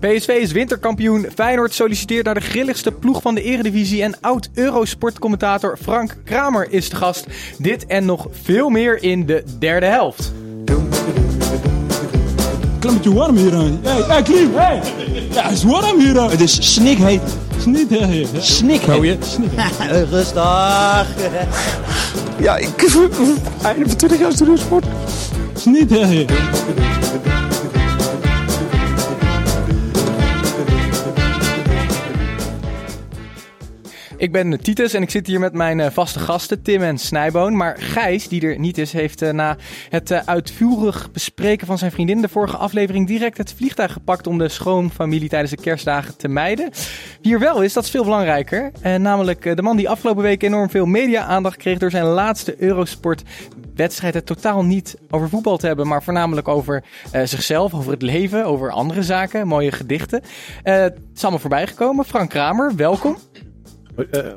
PSV is winterkampioen. Feyenoord solliciteert naar de grilligste ploeg van de eredivisie. En oud-Eurosport-commentator Frank Kramer is de gast. Dit en nog veel meer in de derde helft. Klimmetje warm hier aan. Hey, hey, Klim, hey! Ja, het is warm hier aan. Het is snikheet. Snikheet. Snikheet. Rustig. Ja, ik... Einde van 20 jaar studiosport. Snikheet. Ik ben Titus en ik zit hier met mijn eh, vaste gasten Tim en Snijboon. Maar Gijs, die er niet is, heeft eh, na het eh, uitvoerig bespreken van zijn vriendin de vorige aflevering direct het vliegtuig gepakt om de schoonfamilie tijdens de kerstdagen te mijden. Wie er wel is, dat is veel belangrijker. namelijk de man die afgelopen week enorm veel media-aandacht kreeg door zijn laatste Eurosport wedstrijd het totaal niet over voetbal te hebben, maar voornamelijk over zichzelf, over het leven, over andere zaken, mooie gedichten. het is allemaal voorbij gekomen. Frank Kramer, welkom. Uh,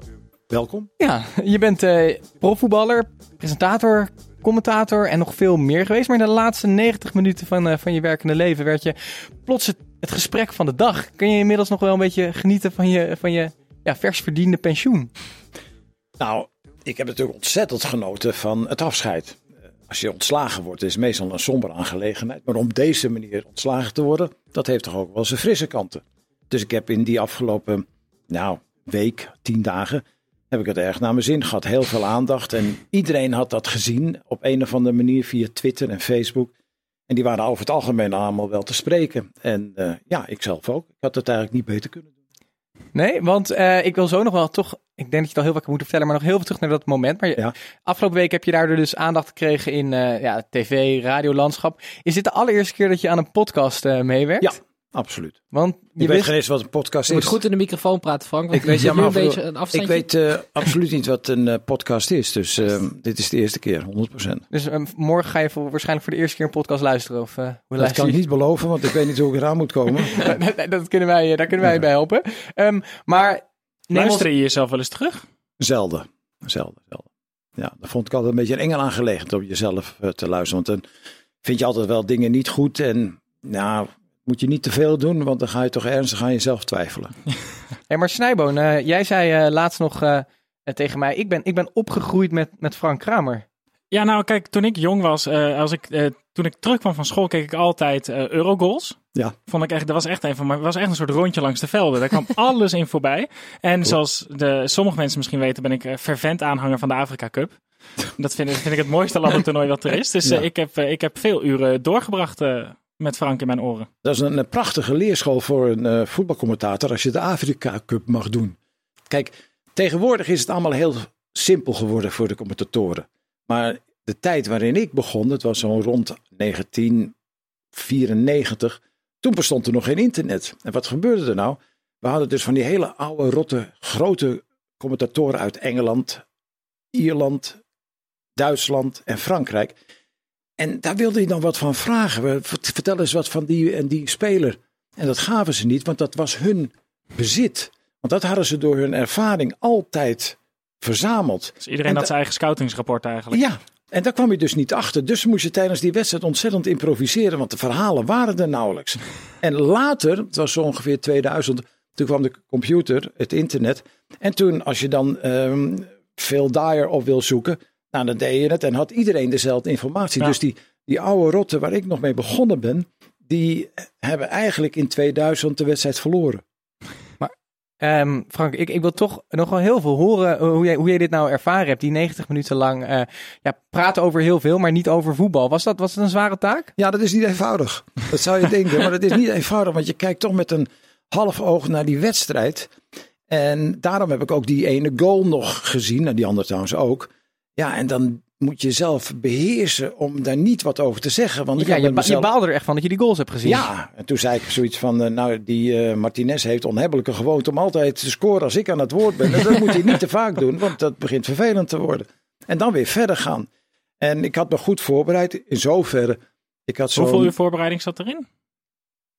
welkom. Ja, je bent uh, profvoetballer, presentator, commentator en nog veel meer geweest. Maar in de laatste 90 minuten van, uh, van je werkende leven werd je plots het, het, gesprek van de dag. Kun je inmiddels nog wel een beetje genieten van je, van je ja, vers verdiende pensioen? Nou, ik heb natuurlijk ontzettend genoten van het afscheid. Als je ontslagen wordt, is meestal een somber aangelegenheid. Maar om deze manier ontslagen te worden, dat heeft toch ook wel zijn frisse kanten. Dus ik heb in die afgelopen, nou, week, tien dagen, heb ik het erg naar mijn zin gehad. Heel veel aandacht. En iedereen had dat gezien op een of andere manier via Twitter en Facebook. En die waren over het algemeen allemaal wel te spreken. En uh, ja, ik zelf ook. Ik had het eigenlijk niet beter kunnen doen. Nee, want uh, ik wil zo nog wel toch, ik denk dat je het al heel vaak moet vertellen, maar nog heel veel terug naar dat moment. Maar ja. afgelopen week heb je daardoor dus aandacht gekregen in uh, ja, tv, radiolandschap. Is dit de allereerste keer dat je aan een podcast meewerkt? Ja, Absoluut. Want je weet geen eens wat een podcast je is. moet goed in de microfoon praten, Frank. Ik weet, ja, maar een beetje een Ik weet uh, absoluut niet wat een uh, podcast is. Dus uh, dit is de eerste keer, 100%. Dus morgen ga je voor, waarschijnlijk voor de eerste keer een podcast luisteren? Of, hoe dat kan ik niet beloven, want ik weet niet hoe ik eraan moet komen. dat kunnen wij, daar kunnen wij ja. bij helpen. Um, maar Luister je jezelf wel eens terug? Zelden. Zelden, zelden. Ja, dat vond ik altijd een beetje een engel aangelegenheid om jezelf te luisteren. Want dan vind je altijd wel dingen niet goed en... Nou, moet je niet te veel doen, want dan ga je toch ernstig aan jezelf twijfelen. hey, maar Snijboon, uh, jij zei uh, laatst nog uh, tegen mij, ik ben, ik ben opgegroeid met, met Frank Kramer. Ja, nou kijk, toen ik jong was, als ik, toen ik terugkwam van school, keek ik altijd Eurogoals. Ja. Vond ik echt, dat was echt een van mijn, was echt een soort rondje langs de velden. Daar kwam alles in voorbij. En zoals de, sommige mensen misschien weten, ben ik fervent aanhanger van de Afrika Cup. Dat vind, vind ik het mooiste landentoernooi wat er is. Dus ja. ik, heb, ik heb veel uren doorgebracht met Frank in mijn oren. Dat is een, prachtige leerschool voor een uh, voetbalcommentator als je de Afrika Cup mag doen. Kijk, tegenwoordig is het allemaal heel simpel geworden voor de commentatoren. Maar de tijd waarin ik begon, het was zo rond 1994, toen bestond er nog geen internet. En wat gebeurde er nou? We hadden dus van die hele oude, rotte, grote commentatoren uit Engeland, Ierland, Duitsland en Frankrijk. En daar wilde hij dan wat van vragen. Vertel eens wat van die en die speler. En dat gaven ze niet, want dat was hun bezit. Want dat hadden ze door hun ervaring altijd verzameld. Dus iedereen had zijn eigen scoutingsrapport eigenlijk. Ja, en daar kwam je dus niet achter. Dus moest je tijdens die wedstrijd ontzettend improviseren, want de verhalen waren er nauwelijks. En later, het was zo ongeveer 2000, toen kwam de computer, het internet. En toen, als je dan um, Phil Dyer op wil zoeken, nou, dan deed je het en had iedereen dezelfde informatie. Dus die, die oude rotten waar ik nog mee begonnen ben, die hebben eigenlijk in 2000 de wedstrijd verloren. Maar um, Frank, ik, ik wil toch nog wel heel veel horen hoe jij, hoe jij dit nou ervaren hebt. Die 90 minuten lang uh, ja, praten over heel veel, maar niet over voetbal. Was dat, was dat een zware taak? Ja, dat is niet eenvoudig. Dat zou je denken, maar dat is niet eenvoudig. Want je kijkt toch met een half oog naar die wedstrijd. En daarom heb ik ook die ene goal nog gezien, en die andere trouwens ook. Ja, en dan moet je zelf beheersen om daar niet wat over te zeggen. Want ik Ja, je, je baalde er echt van dat je die goals hebt gezien. Ja, en toen zei ik zoiets van, eh, nou die eh, Martinez heeft onhebbelijke gewoonte om altijd te scoren als ik aan het woord ben. En dat moet hij niet te vaak doen, want dat begint vervelend te worden. En dan weer verder gaan. En ik had me goed voorbereid in zoverre. Ik had zo. Hoeveel uur voorbereiding zat erin?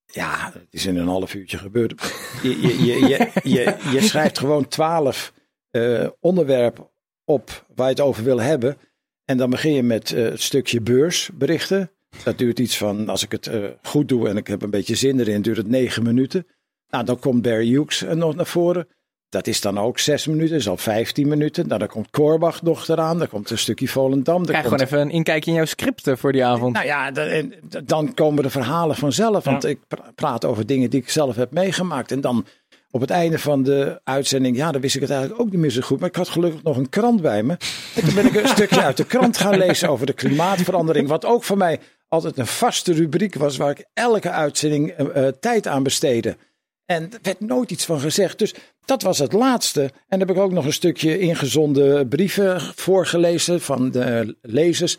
Ja, het is in een half uurtje gebeurd. Je, je, je, je, je, je schrijft gewoon twaalf eh, onderwerpen op waar je het over wil hebben. En dan begin je met eh, het stukje beursberichten. Dat duurt iets van, als ik het eh, goed doe en ik heb een beetje zin erin, duurt het negen minuten. Nou, dan komt Barry Hughes er nog naar voren. Dat is dan ook zes minuten, is al vijftien minuten. Nou, dan komt Korbach nog eraan, dan komt een stukje Volendam. Krijg komt- gewoon even een inkijkje in jouw script eh, voor die avond. nou ja, dan, dan komen de verhalen vanzelf. Want ik pra- praat over dingen die ik zelf heb meegemaakt. En dan op het einde van de uitzending, ja, dan wist ik het eigenlijk ook niet meer zo goed. Maar ik had gelukkig nog een krant bij me. En toen ben ik een stukje uit de krant gaan lezen over de klimaatverandering. Wat ook voor mij altijd een vaste rubriek was, waar ik elke uitzending eh, eh, tijd aan besteedde. En er werd nooit iets van gezegd. Dus dat was het laatste. En dan heb ik ook nog een stukje ingezonde brieven voorgelezen van de lezers.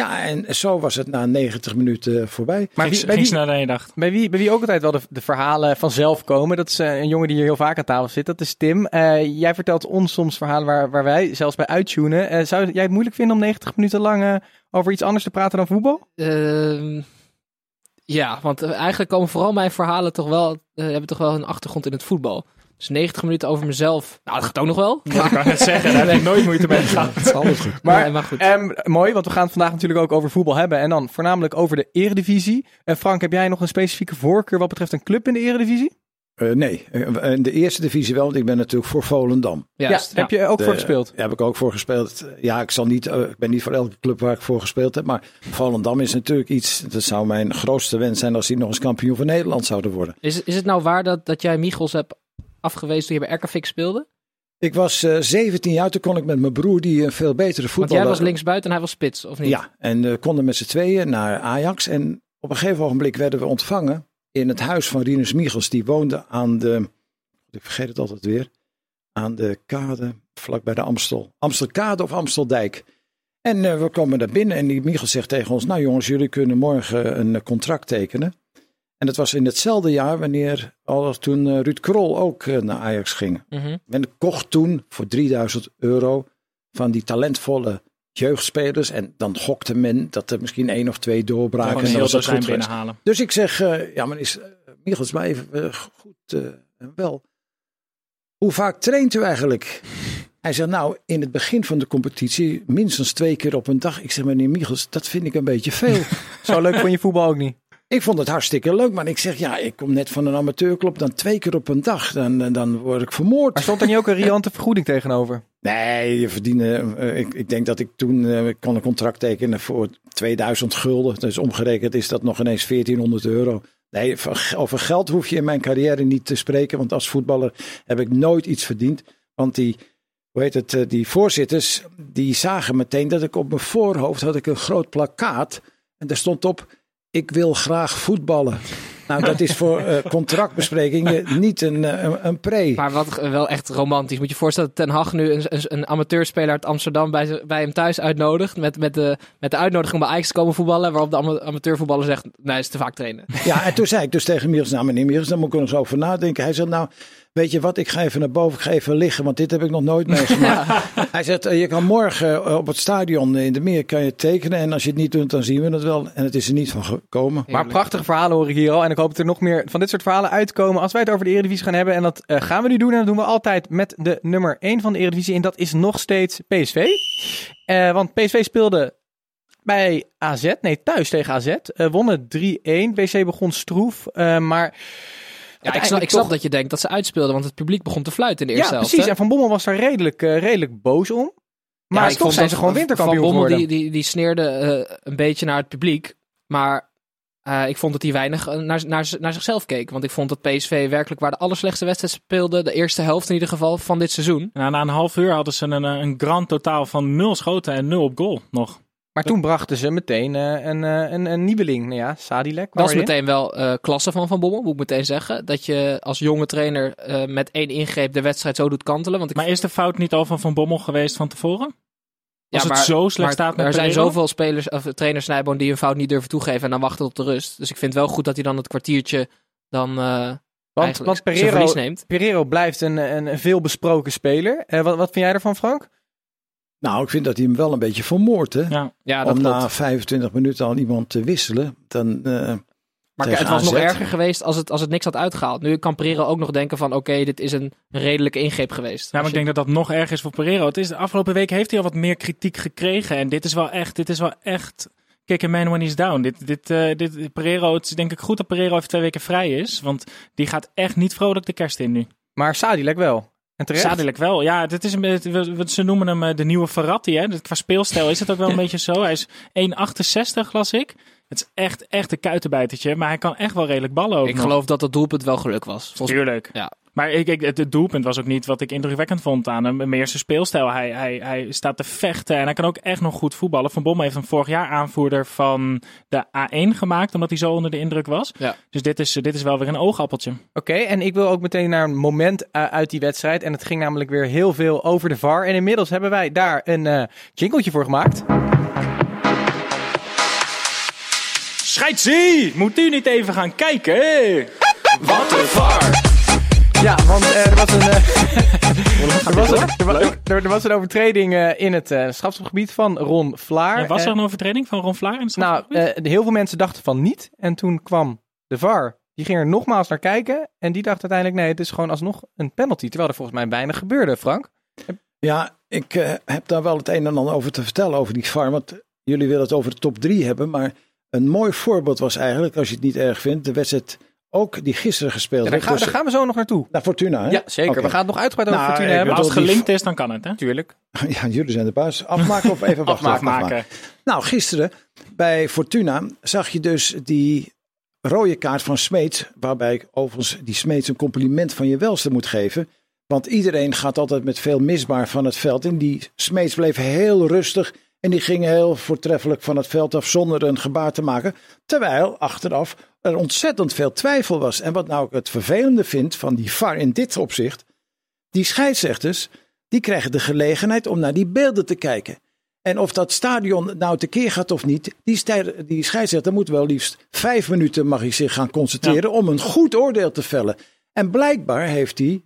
Ja, en zo was het na 90 minuten voorbij. maar Ging, wie, bij, ging wie, sneller dan je dacht. bij, wie, bij wie ook altijd wel de, de verhalen vanzelf komen, dat is eh, een jongen die hier heel vaak aan tafel zit, dat is Tim. Eh, jij vertelt ons soms verhalen waar, waar wij zelfs bij uittunen. Eh, zou jij het moeilijk vinden om 90 minuten lang over iets anders te praten dan voetbal? Ehm, ja, want eigenlijk komen vooral mijn verhalen toch wel, hebben toch wel een achtergrond in het voetbal. Dus 90 minuten over mezelf. Nou, dat gaat ook nog wel. Ik kan net zeggen, daar heb ik nooit moeite mee gehad. Alles goed. Maar, Maar, maar goed. Ehm, mooi, want we gaan het vandaag natuurlijk ook over voetbal hebben. En dan voornamelijk over de eredivisie. En Frank, heb jij nog een specifieke voorkeur wat betreft een club in de eredivisie? Eh, nee, Eh, in de eerste divisie wel, want ik ben natuurlijk voor Volendam. Juist. ja, heb je ook De- voor gespeeld? Daar heb ik ook voor gespeeld. Ja, ik, zal niet, eh, ik ben niet voor elke club waar ik voor gespeeld heb. Maar Volendam is natuurlijk iets. Dat zou mijn grootste wens zijn als die nog eens kampioen van Nederland zouden worden. Is, is het nou waar dat, dat jij Michels hebt afgewezen toen je bij RKFIC speelde? Ik was eh 17 jaar, toen kon ik met mijn broer, die een veel betere Want voetballer... jij was linksbuiten en hij was spits, of niet? Ja, en eh, konden met z'n tweeën naar Ajax. En op een gegeven ogenblik werden we ontvangen in het huis van Rinus Michels. Die woonde aan de, ik vergeet het altijd weer, aan de kade, vlak bij de Amstel. Amstelkade of Amsteldijk. En eh, we komen daar binnen en die Michels zegt tegen ons, nou jongens, jullie kunnen morgen een eh, contract tekenen. En dat was in hetzelfde jaar wanneer, al toen eh, Ruud Krol ook eh, naar Ajax ging. Mhm. Men kocht toen voor 3000 euro van die talentvolle jeugdspelers. En dan gokte men dat er misschien één of twee doorbraken. En was het dozijn geweest. binnenhalen. Dus ik zeg, eh, ja maar is uh, Michels maar even goed eh, en wel. Hoe vaak traint u eigenlijk? Hij zegt, nou, in het begin van de competitie minstens twee keer op een dag. Ik zeg, meneer Michels, dat vind ik een beetje veel. Zo leuk vond je voetbal ook niet. Ik vond het hartstikke leuk, maar ik zeg, ja, ik kom net van een amateurclub. Dan twee keer op een dag, dan, dan word ik vermoord. Maar stond er niet ook een riante vergoeding tegenover? Nee, je verdiende. eh, ik, ik denk dat ik toen eh, ik kon een contract tekenen voor 2000 gulden. Dus omgerekend is dat nog ineens 1400 euro. Nee, over geld hoef je in mijn carrière niet te spreken. Want als voetballer heb ik nooit iets verdiend. Want die, hoe heet het, eh, die voorzitters, die zagen meteen dat ik op mijn voorhoofd had ik een groot plakkaat. En daar stond op, ik wil graag voetballen. Nou, dat is voor eh, contractbesprekingen niet een, eh, een, een pre. Maar wat eh, wel echt romantisch. Moet je je voorstellen dat Ten Hag nu een, een, amateurspeler uit Amsterdam bij, bij hem thuis uitnodigt. Met, met, de, met de uitnodiging om bij Ajax te komen voetballen. Waarop de ama- amateurvoetballer zegt, nee, is te vaak trainen. Ja, en toen zei ik dus tegen Miers, nou meneer Miers, daar moet ik er eens over nadenken. Hij zegt, nou, weet je wat, ik ga even naar boven, ik ga even liggen, want dit heb ik nog nooit meegemaakt. Hij zegt, eh, je kan morgen eh, op het stadion in de meer kan je tekenen en als je het niet doet, dan zien we het wel. En het is er niet van gekomen. Maar prachtige verhalen hoor ik hier al. En ik hoop dat er nog meer van dit soort verhalen uitkomen als wij het over de Eredivisie gaan hebben. En dat eh, gaan we nu doen. En dat doen we altijd met de nummer 1 van de Eredivisie. En dat is nog steeds PSV. Eh, want PSV speelde bij AZ, nee thuis tegen AZ. eh wonnen 3-1. PSV begon stroef. eh, maar Ja, ik snap, ik snap dat je denkt dat ze uitspeelden. Want het publiek begon te fluiten in de Ja, eerste helft. precies. hè? En Van Bommel was daar redelijk, eh, redelijk boos om. Maar Ja, toch vond zijn dat ze gewoon winterkampioen Van Bommel geworden. die, die, die sneerde eh, een beetje naar het publiek. Maar eh, ik vond dat hij weinig naar, naar, naar zichzelf keek. Want ik vond dat PSV werkelijk waar de allerslechtste wedstrijd speelde. De eerste helft in ieder geval van dit seizoen. Na een half uur hadden ze een, een grand totaal van nul schoten en nul op goal nog. Maar toen brachten ze meteen eh, een, eh, een, een nieuweling. Nou ja, Sadilek. Dat is meteen wel eh, klasse van Van Bommel, moet ik meteen zeggen. Dat je als jonge trainer eh, met één ingreep de wedstrijd zo doet kantelen. Want ik Maar is de fout niet al van Van Bommel geweest van tevoren? Als het maar- zo slecht maar staat met Er zijn zoveel spelers, of trainers Snijboon die een fout niet durven toegeven en dan wachten tot de rust. Dus ik vind het wel goed dat hij dan het kwartiertje dan eh Want, eigenlijk want Pereiro, neemt. Pereiro blijft een, een, een veelbesproken speler. Eh, wat, wat vind jij ervan, Frank? Nou, ik vind dat hij hem wel een beetje vermoordt. Hè? Ja. Ja, dat Om klopt. na 25 minuten al iemand te wisselen. Dan, eh, Maar het was nog erger geweest als het, als het niks had uitgehaald. Nu kan Pereiro ook nog denken van oké, dit is een redelijke ingreep geweest. Ja, maar ik denk dat dat nog erger is voor Pereiro. Het is, de afgelopen week heeft hij al wat meer kritiek gekregen. En dit is wel echt, dit is wel echt kick a man when he's down. Dit, dit, eh, dit, Pereiro, het is denk ik goed dat Pereiro even twee weken vrij is. Want die gaat echt niet vrolijk de kerst in nu. Maar Sadilek wel. En terecht. Zadelijk wel. Ja, dit is een, beetje- ze noemen hem eh, de nieuwe Verratti. Hè? Qua speelstijl is het ook wel een beetje zo. Hij is 1,68 las ik. Het is echt, echt een kuitenbijtertje. Maar hij kan echt wel redelijk ballen ook ik nog. geloof dat dat doelpunt wel geluk was. Volgens Tuurlijk. Ja. Maar ik, ik, het, doelpunt was ook niet wat ik indrukwekkend vond aan hem. Meer zijn speelstijl. Hij, hij, hij staat te vechten en hij kan ook echt nog goed voetballen. Van Bommel heeft hem vorig jaar aanvoerder van de A1 gemaakt, omdat hij zo onder de indruk was. Ja. Dus dit is, dit is wel weer een oogappeltje. Oké, en ik wil ook meteen naar een moment eh, uit die wedstrijd. En het ging namelijk weer heel veel over de VAR. En inmiddels hebben wij daar een eh jingletje voor gemaakt. Scheidsie! Moet u niet even gaan kijken? Ja, want er was een... eh, er, was een er, er- was een overtreding eh, in het eh strafschopgebied van Ron Vlaar. Ja, was er een overtreding van Ron Vlaar in het Nou, eh, heel veel mensen dachten van niet. En toen kwam de VAR. Die ging er nogmaals naar kijken. En die dacht uiteindelijk, nee, het is gewoon alsnog een penalty. Terwijl er volgens mij weinig gebeurde, Frank. ja, ik eh, heb daar wel het een en ander over te vertellen over die VAR. Want jullie willen het over de top 3 hebben. Maar een mooi voorbeeld was eigenlijk, als je het niet erg vindt, de wedstrijd ook die gisteren gespeeld Ja, daar, werd. ga- tussen- daar gaan we zo nog naartoe. Naar Fortuna, hè? Ja, zeker. We gaan het nog uitgebreid over Nou, Fortuna hebben. Als het gelinkt is, dan kan het, hè? Natuurlijk. Ja, jullie zijn de baas. Afmaken of even wachten? Afmaken, Afmaken. Nou, gisteren bij Fortuna zag je dus die rode kaart van Smeets. Waarbij ik overigens die Smeets een compliment van je welste moet geven. Want iedereen gaat altijd met veel misbaar van het veld. En die Smeets bleef heel rustig. En die ging heel voortreffelijk van het veld af zonder een gebaar te maken. Terwijl achteraf er ontzettend veel twijfel was. En wat nou ik het vervelende vind van die VAR in dit opzicht. Die scheidsrechters, die krijgen de gelegenheid om naar die beelden te kijken. En of dat stadion nou tekeer gaat of niet, die, die scheidsrechter moet wel liefst vijf minuten mag hij zich gaan concentreren om een goed oordeel te vellen. En blijkbaar heeft hij,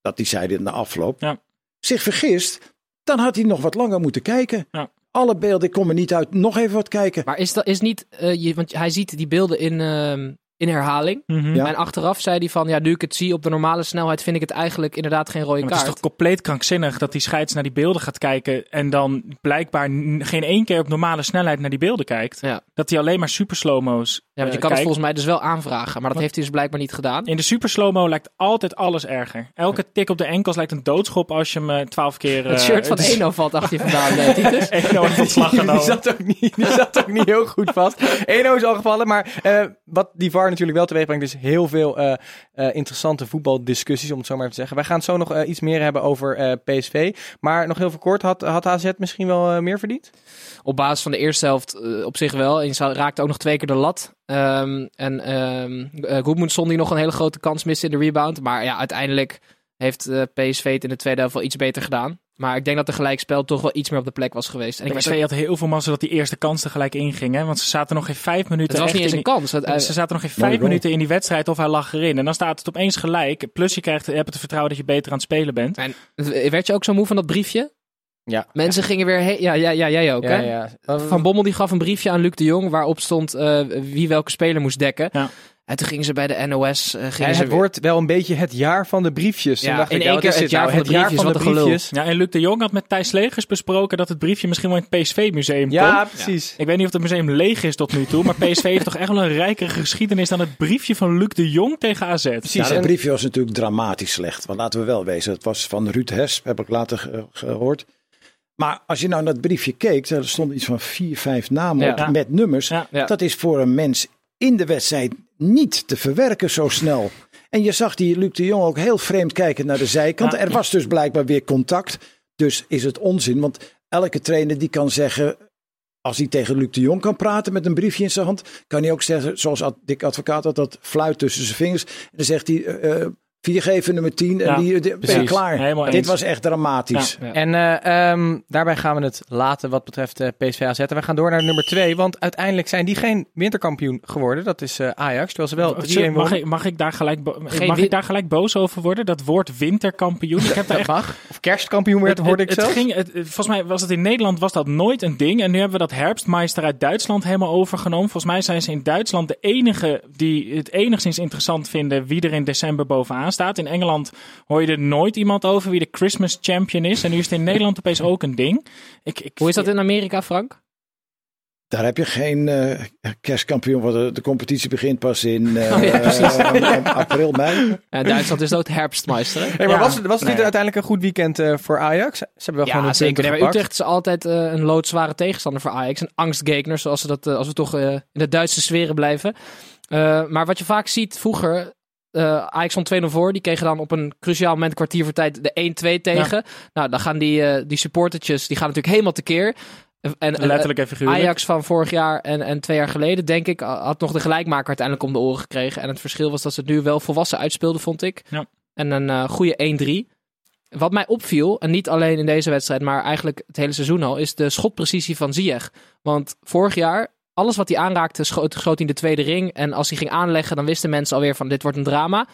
dat hij zei in de afloop, Ja. zich vergist. Dan had hij nog wat langer moeten kijken. Ja. Alle beelden, ik niet uit, nog even wat kijken. Maar is dat is niet, eh, je, want hij ziet die beelden in, ehm, in herhaling. Ja. En achteraf zei hij van, ja, nu ik het zie op de normale snelheid, vind ik het eigenlijk inderdaad geen rode Maar het is kaart. toch compleet krankzinnig dat die scheids naar die beelden gaat kijken en dan blijkbaar geen één keer op normale snelheid naar die beelden kijkt. Ja. Dat hij alleen maar super slow-mo's Ja, want je eh, kan het volgens mij dus wel aanvragen, maar dat heeft hij dus blijkbaar niet gedaan. In de super slow-mo lijkt altijd alles erger. Elke tik op de enkels lijkt een doodschop als je hem eh, twaalf keer... Het eh, shirt van Eno valt achter je vandaan, eh, Titus. Eno heeft ontslag Die zat, ook niet, die zat ook niet heel goed vast. Eno is al gevallen, maar eh, wat die VAR natuurlijk wel teweeg brengt, is heel veel eh, eh, interessante voetbaldiscussies, om het zo maar te zeggen. Wij gaan het zo nog eh, iets meer hebben over PSV. Maar nog heel veel kort, had, had AZ misschien wel meer verdiend? Op basis van de eerste helft op zich wel. En raakte ook nog twee keer de lat. Ehm, en Goedmundsson die nog een hele grote kans miste in de rebound. Maar ja, uiteindelijk heeft PSV het in de tweede helft wel iets beter gedaan. Maar ik denk dat de gelijkspel toch wel iets meer op de plek was geweest. En ik PSV ook- had heel veel massa dat die eerste kans tegelijk inging. Hè? Want ze zaten nog geen vijf minuten. het was echt niet eens in een die- kans. Eh, Ze zaten nog geen vijf minuten in die wedstrijd of hij lag erin. En dan staat het opeens gelijk. Plus je, krijgt, je hebt het vertrouwen dat je beter aan het spelen bent. en werd je ook zo moe van dat briefje? Ja. Mensen gingen weer... he- ja, ja, ja, jij ook, hè? ja. Van Bommel die gaf een briefje aan Luc de Jong waarop stond eh, wie welke speler moest dekken. Ja. En toen gingen ze bij de NOS. eh, gingen Ja, ze het weer- wordt wel een beetje het jaar van de briefjes. Ja, dacht in ik, één keer is het dit jaar nou? van de briefjes, wat een gelul. Ja, en Luc de Jong had met Thijs Legers besproken dat het briefje misschien wel in het PSV-museum Ja, komt. precies. Ik weet niet of het museum leeg is tot nu toe, maar PSV heeft toch echt wel een rijkere geschiedenis dan het briefje van Luc de Jong tegen AZ. Precies. Ja, dat en- briefje was natuurlijk dramatisch slecht. Want laten we wel wezen, het was van Ruud Hesp, heb ik later ge- gehoord. Maar als je nou naar het briefje keek, er stonden iets van vier, vijf namen Ja. op met nummers. Ja. Ja. Dat is voor een mens in de wedstrijd niet te verwerken zo snel. En je zag die Luc de Jong ook heel vreemd kijken naar de zijkant. Er was dus blijkbaar weer contact. Dus is het onzin. Want elke trainer die kan zeggen. Als hij tegen Luc de Jong kan praten met een briefje in zijn hand. kan hij ook zeggen, zoals dik Advocaat had dat, fluit tussen zijn vingers. En dan zegt hij. Eh, eh, 4G nummer 10 en die, die ben klaar. Dit was echt dramatisch. En eh, ehm, daarbij gaan we het later wat betreft eh, uh, PSV AZ. En we gaan door naar nummer 2, want uiteindelijk zijn die geen winterkampioen geworden. Dat is eh, Ajax, terwijl ze wel 3 mag ik, mag, ik daar gelijk mag ik daar gelijk boos over worden? Dat woord winterkampioen. Ik heb daar echt... mag. Of kerstkampioen werd, hoorde ik het, zelf. Ging, volgens mij was het in Nederland was dat nooit een ding. En nu hebben we dat herfstmeister uit Duitsland helemaal overgenomen. Volgens mij zijn ze in Duitsland de enige die het enigszins interessant vinden wie er in december bovenaan staat. In Engeland hoor je er nooit iemand over wie de Christmas champion is. En nu is het in Nederland opeens ook een ding. Ik, ik, Hoe is dat in Amerika, Frank? Daar heb je geen eh, kerstkampioen, want de, de competitie begint pas in eh, Oh ja, eh, april, mei. Ja, Duitsland is ook herfstmeister. hè? Hey, maar Ja. was, was dit Nee. uiteindelijk een goed weekend eh, voor Ajax? Ze hebben wel gewoon een zeker. Nee, maar. Utrecht is altijd een loodzware tegenstander voor Ajax. Een angstgekner, zoals ze dat, als we toch eh, in de Duitse sferen blijven. Eh, maar wat je vaak ziet vroeger, eh Ajax stond 2-0 voor. Die kregen dan op een cruciaal moment, kwartier voor tijd, de 1-2 tegen. Nou, dan gaan die, eh, die supportertjes, die gaan natuurlijk helemaal tekeer. En, en, letterlijk en figuurlijk. Ajax van vorig jaar en, en twee jaar geleden, denk ik, had nog de gelijkmaker uiteindelijk om de oren gekregen. En het verschil was dat ze het nu wel volwassen uitspeelden, vond ik. Ja. En een eh, goede 1-3. Wat mij opviel, en niet alleen in deze wedstrijd, maar eigenlijk het hele seizoen al, is de schotprecisie van Ziyech. Want vorig jaar, alles wat hij aanraakte, schoot, in de tweede ring. En als hij ging aanleggen, dan wisten mensen alweer van dit wordt een drama.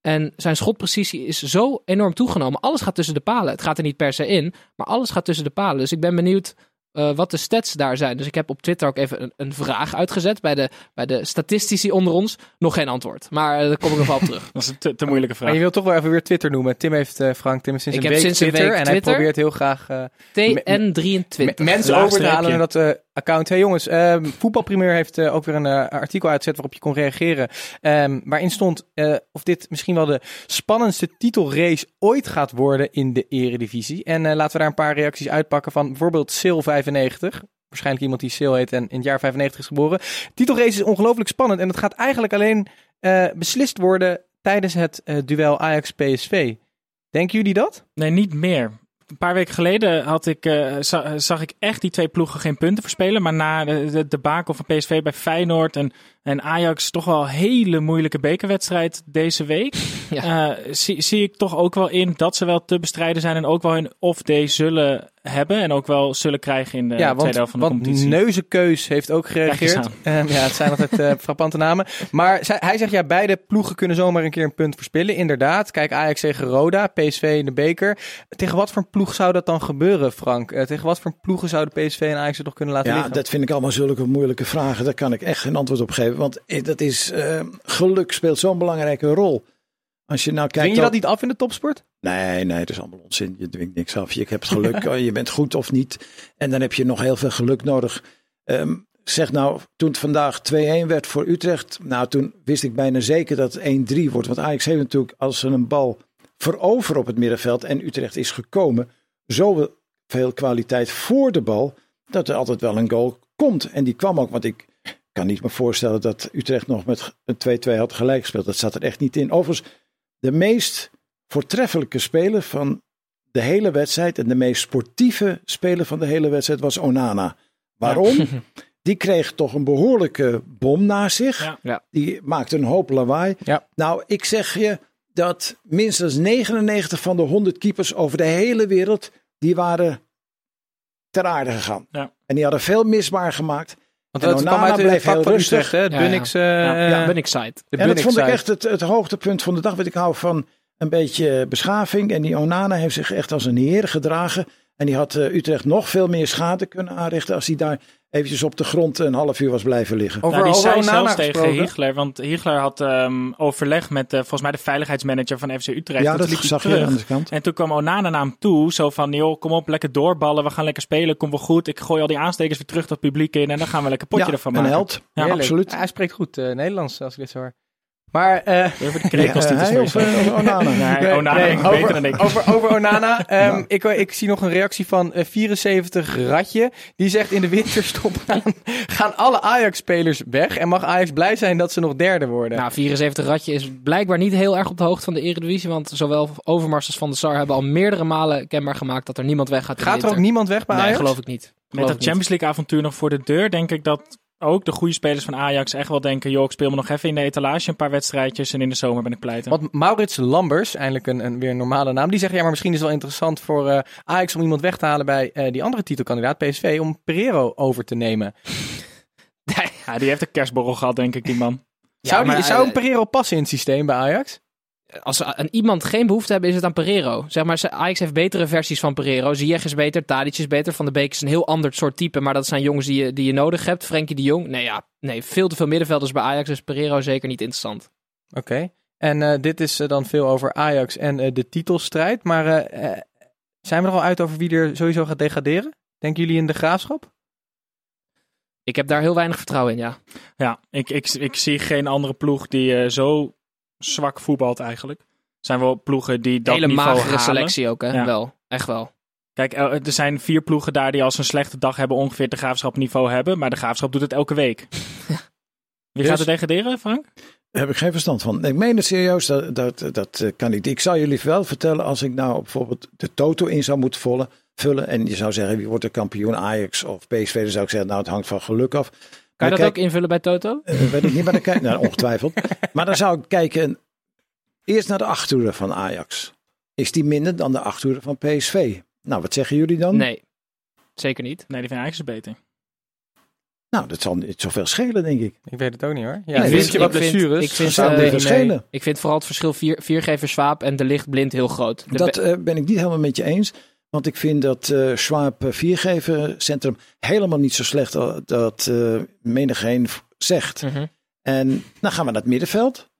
En zijn schotprecisie is zo enorm toegenomen. Alles gaat tussen de palen. Het gaat er niet per se in, maar alles gaat tussen de palen. Dus ik ben benieuwd eh, wat de stats daar zijn. Dus ik heb op Twitter ook even een, een vraag uitgezet bij de, bij de statistici onder ons. Nog geen antwoord, maar eh, daar kom ik nog wel op terug. Dat is een te, te moeilijke vraag. Maar je wil toch wel even weer Twitter noemen. Tim heeft, eh, Frank, Tim sinds Ik een heb week sinds een Twitter. week en hij Twitter. probeert heel graag eh, TN23. me- mensen Laag over te halen streepje. naar dat eh, account. Hey jongens, ehm Voetbalprimeur heeft eh, ook weer een eh, artikel uitgezet waarop je kon reageren. Ehm, waarin stond eh, of dit misschien wel de spannendste titelrace ooit gaat worden in de eredivisie. En laten we daar een paar reacties uitpakken van bijvoorbeeld Sil95. Waarschijnlijk iemand die Sil heet en in het jaar 95 is geboren. Titelrace is ongelooflijk spannend en het gaat eigenlijk alleen beslist worden tijdens het duel Ajax-PSV. Denken jullie dat? Nee, niet meer. Een paar weken geleden had ik, eh, za- zag ik echt die twee ploegen geen punten verspelen. Maar na de, de debakel van PSV bij Feyenoord en, en Ajax toch wel een hele moeilijke bekerwedstrijd deze week. Ja. eh, zie, zie ik toch ook wel in dat ze wel te bestrijden zijn en ook wel hun off-day zullen hebben. En ook wel zullen krijgen in de ja, want, tweede helft van de want competitie. Neuzenkeus heeft ook gereageerd. Ehm, ja, het zijn altijd eh, frappante namen. Maar zij- hij zegt ja, beide ploegen kunnen zomaar een keer een punt verspillen. Inderdaad. Kijk, Ajax tegen Roda, PSV in de beker. Tegen wat voor een ploeg zou dat dan gebeuren, Frank? Eh, tegen wat voor ploegen zouden PSV en Ajax het nog kunnen laten Ja, liggen? dat vind ik allemaal zulke moeilijke vragen. Daar kan ik echt geen antwoord op geven. Want eh, dat is, eh, geluk speelt zo'n belangrijke rol. Als je nou kijkt. Dwing je dat niet af in de topsport? Nee, nee, dat is allemaal onzin. Je dwingt niks af. Je hebt geluk, oh, je bent goed of niet. En dan heb je nog heel veel geluk nodig. Ehm, zeg nou, toen het vandaag 2-1 werd voor Utrecht. Nou, toen wist ik bijna zeker dat het 1-3 wordt. Want Ajax heeft natuurlijk, als ze een bal veroveren op het middenveld. en Utrecht is gekomen. zoveel kwaliteit voor de bal. dat er altijd wel een goal komt. En die kwam ook, want ik kan niet me voorstellen dat Utrecht nog met een 2-2 had gelijk gespeeld. Dat zat er echt niet in. Overigens, de meest voortreffelijke speler van de hele wedstrijd en de meest sportieve speler van de hele wedstrijd was Onana. Waarom? Die kreeg toch een behoorlijke bom naast zich. Ja. Ja. Die maakte een hoop lawaai. Ja. Nou, ik zeg je dat minstens 99 van de 100 keepers over de hele wereld, die waren ter aarde gegaan. Ja. En die hadden veel misbaar gemaakt. Want En dat kwam Onana uit in het bleef vak heel van rustig. Utrecht, hè? Ja, Bunix, eh, Ja, ben ik site. de en dat vond ik echt het, het hoogtepunt van de dag. Want ik hou van een beetje beschaving. En die Onana heeft zich echt als een heer gedragen. En die had eh, Utrecht nog veel meer schade kunnen aanrichten. als hij daar eventjes op de grond een half uur was blijven liggen. Over, Nou, die over zei Onana zelfs tegen. Hiegler, want Hiegler had ehm, overleg met eh, volgens mij de veiligheidsmanager van FC Utrecht. ja, En dat liep zag je aan de kant. En toen kwam Onana naar hem toe, zo van, joh, kom op, lekker doorballen, we gaan lekker spelen, kom wel goed. Ik gooi al die aanstekers weer terug dat publiek in en dan gaan we lekker potje ja, ervan een maken. held. Ja, Heerlijk. absoluut. Ja, hij spreekt goed eh, Nederlands, als ik dit zo hoor. Maar... eh, Even de krekels te hij of eh, Onana? Nee, Onana nee, over, beter dan ik. Over, over Onana. Ehm, ik, ik zie nog een reactie van eh, 74 Ratje. Die zegt in de winterstop gaan, gaan alle Ajax-spelers weg. En mag Ajax blij zijn dat ze nog derde worden. Nou, 74 Ratje is blijkbaar niet heel erg op de hoogte van de Eredivisie. Want zowel Overmars als Van der Sar hebben al meerdere malen kenbaar gemaakt dat er niemand weggaat. in de Gaat er ook niemand weg bij Nee, Ajax? geloof ik niet. Met dat. Champions League avontuur nog voor de deur, denk ik dat ook de goede spelers van Ajax echt wel denken... joh, ik speel me nog even in de etalage een paar wedstrijdjes... en in de zomer ben ik pleiten. Want Maurits Lambers, eindelijk een, een weer een normale naam, die zegt ja, maar misschien is het wel interessant voor eh, Ajax om iemand weg te halen bij eh, die andere titelkandidaat, PSV, om Pereiro over te nemen. Ja, die heeft een kerstborrel gehad, denk ik, die man. zou, maar, die, zou eh, een Pereiro passen in het systeem bij Ajax? Als ze aan iemand geen behoefte hebben, is het aan Pereiro. Zeg maar, Ajax heeft betere versies van Pereiro. Ziyech is beter, Tadic is beter. Van de Beek is een heel ander soort type. Maar dat zijn jongens die je, die je nodig hebt. Frenkie de Jong, nee ja, nee, veel te veel middenvelders bij Ajax. Dus Pereiro zeker niet interessant. Oké. En eh, dit is eh, dan veel over Ajax en eh, de titelstrijd. Maar zijn we er al uit over wie er sowieso gaat degraderen? Denken jullie in de graafschap? Ik heb daar heel weinig vertrouwen in, ja. Ja, ik, ik, ik zie geen andere ploeg die eh, zo zwak voetbalt eigenlijk. Er zijn wel ploegen die dat Hele niveau magere halen. selectie ook, hè? Ja. Wel, echt wel. Kijk, el- er zijn vier ploegen daar die als een slechte dag hebben ongeveer de graafschap niveau hebben. Maar de graafschap doet het elke week. Wie Dus- gaat er degraderen, Frank? Daar heb ik geen verstand van. Ik meen het serieus, dat, dat, dat eh, kan niet. Ik zou jullie wel vertellen als ik nou bijvoorbeeld de toto in zou moeten vullen, vullen. En je zou zeggen, wie wordt de kampioen Ajax of PSV? Dan zou ik zeggen, nou het hangt van geluk af. Kan je dat kijk, ook invullen bij Toto? eh, weet ik niet, maar dan kijk nou, ongetwijfeld. maar dan zou ik kijken, eerst naar de achterhoede van Ajax. Is die minder dan de achterhoede van PSV? Nou, wat zeggen jullie dan? Nee, zeker niet. Nee, die vind Ajax beter. Nou, dat zal niet zoveel schelen, denk ik. Ik weet het ook niet hoor. Ja, Nee, vind je wat ik vind- blessures? ik vind, eh, nee. schelen. Ik vind vooral het verschil vier, viergever Swaap en de licht blind heel groot. De Dat eh, ben ik niet helemaal met je eens. Want ik vind dat eh Schwab eh, viergevercentrum helemaal niet zo slecht dat eh menigeen zegt. Mhm. En dan gaan we naar het middenveld.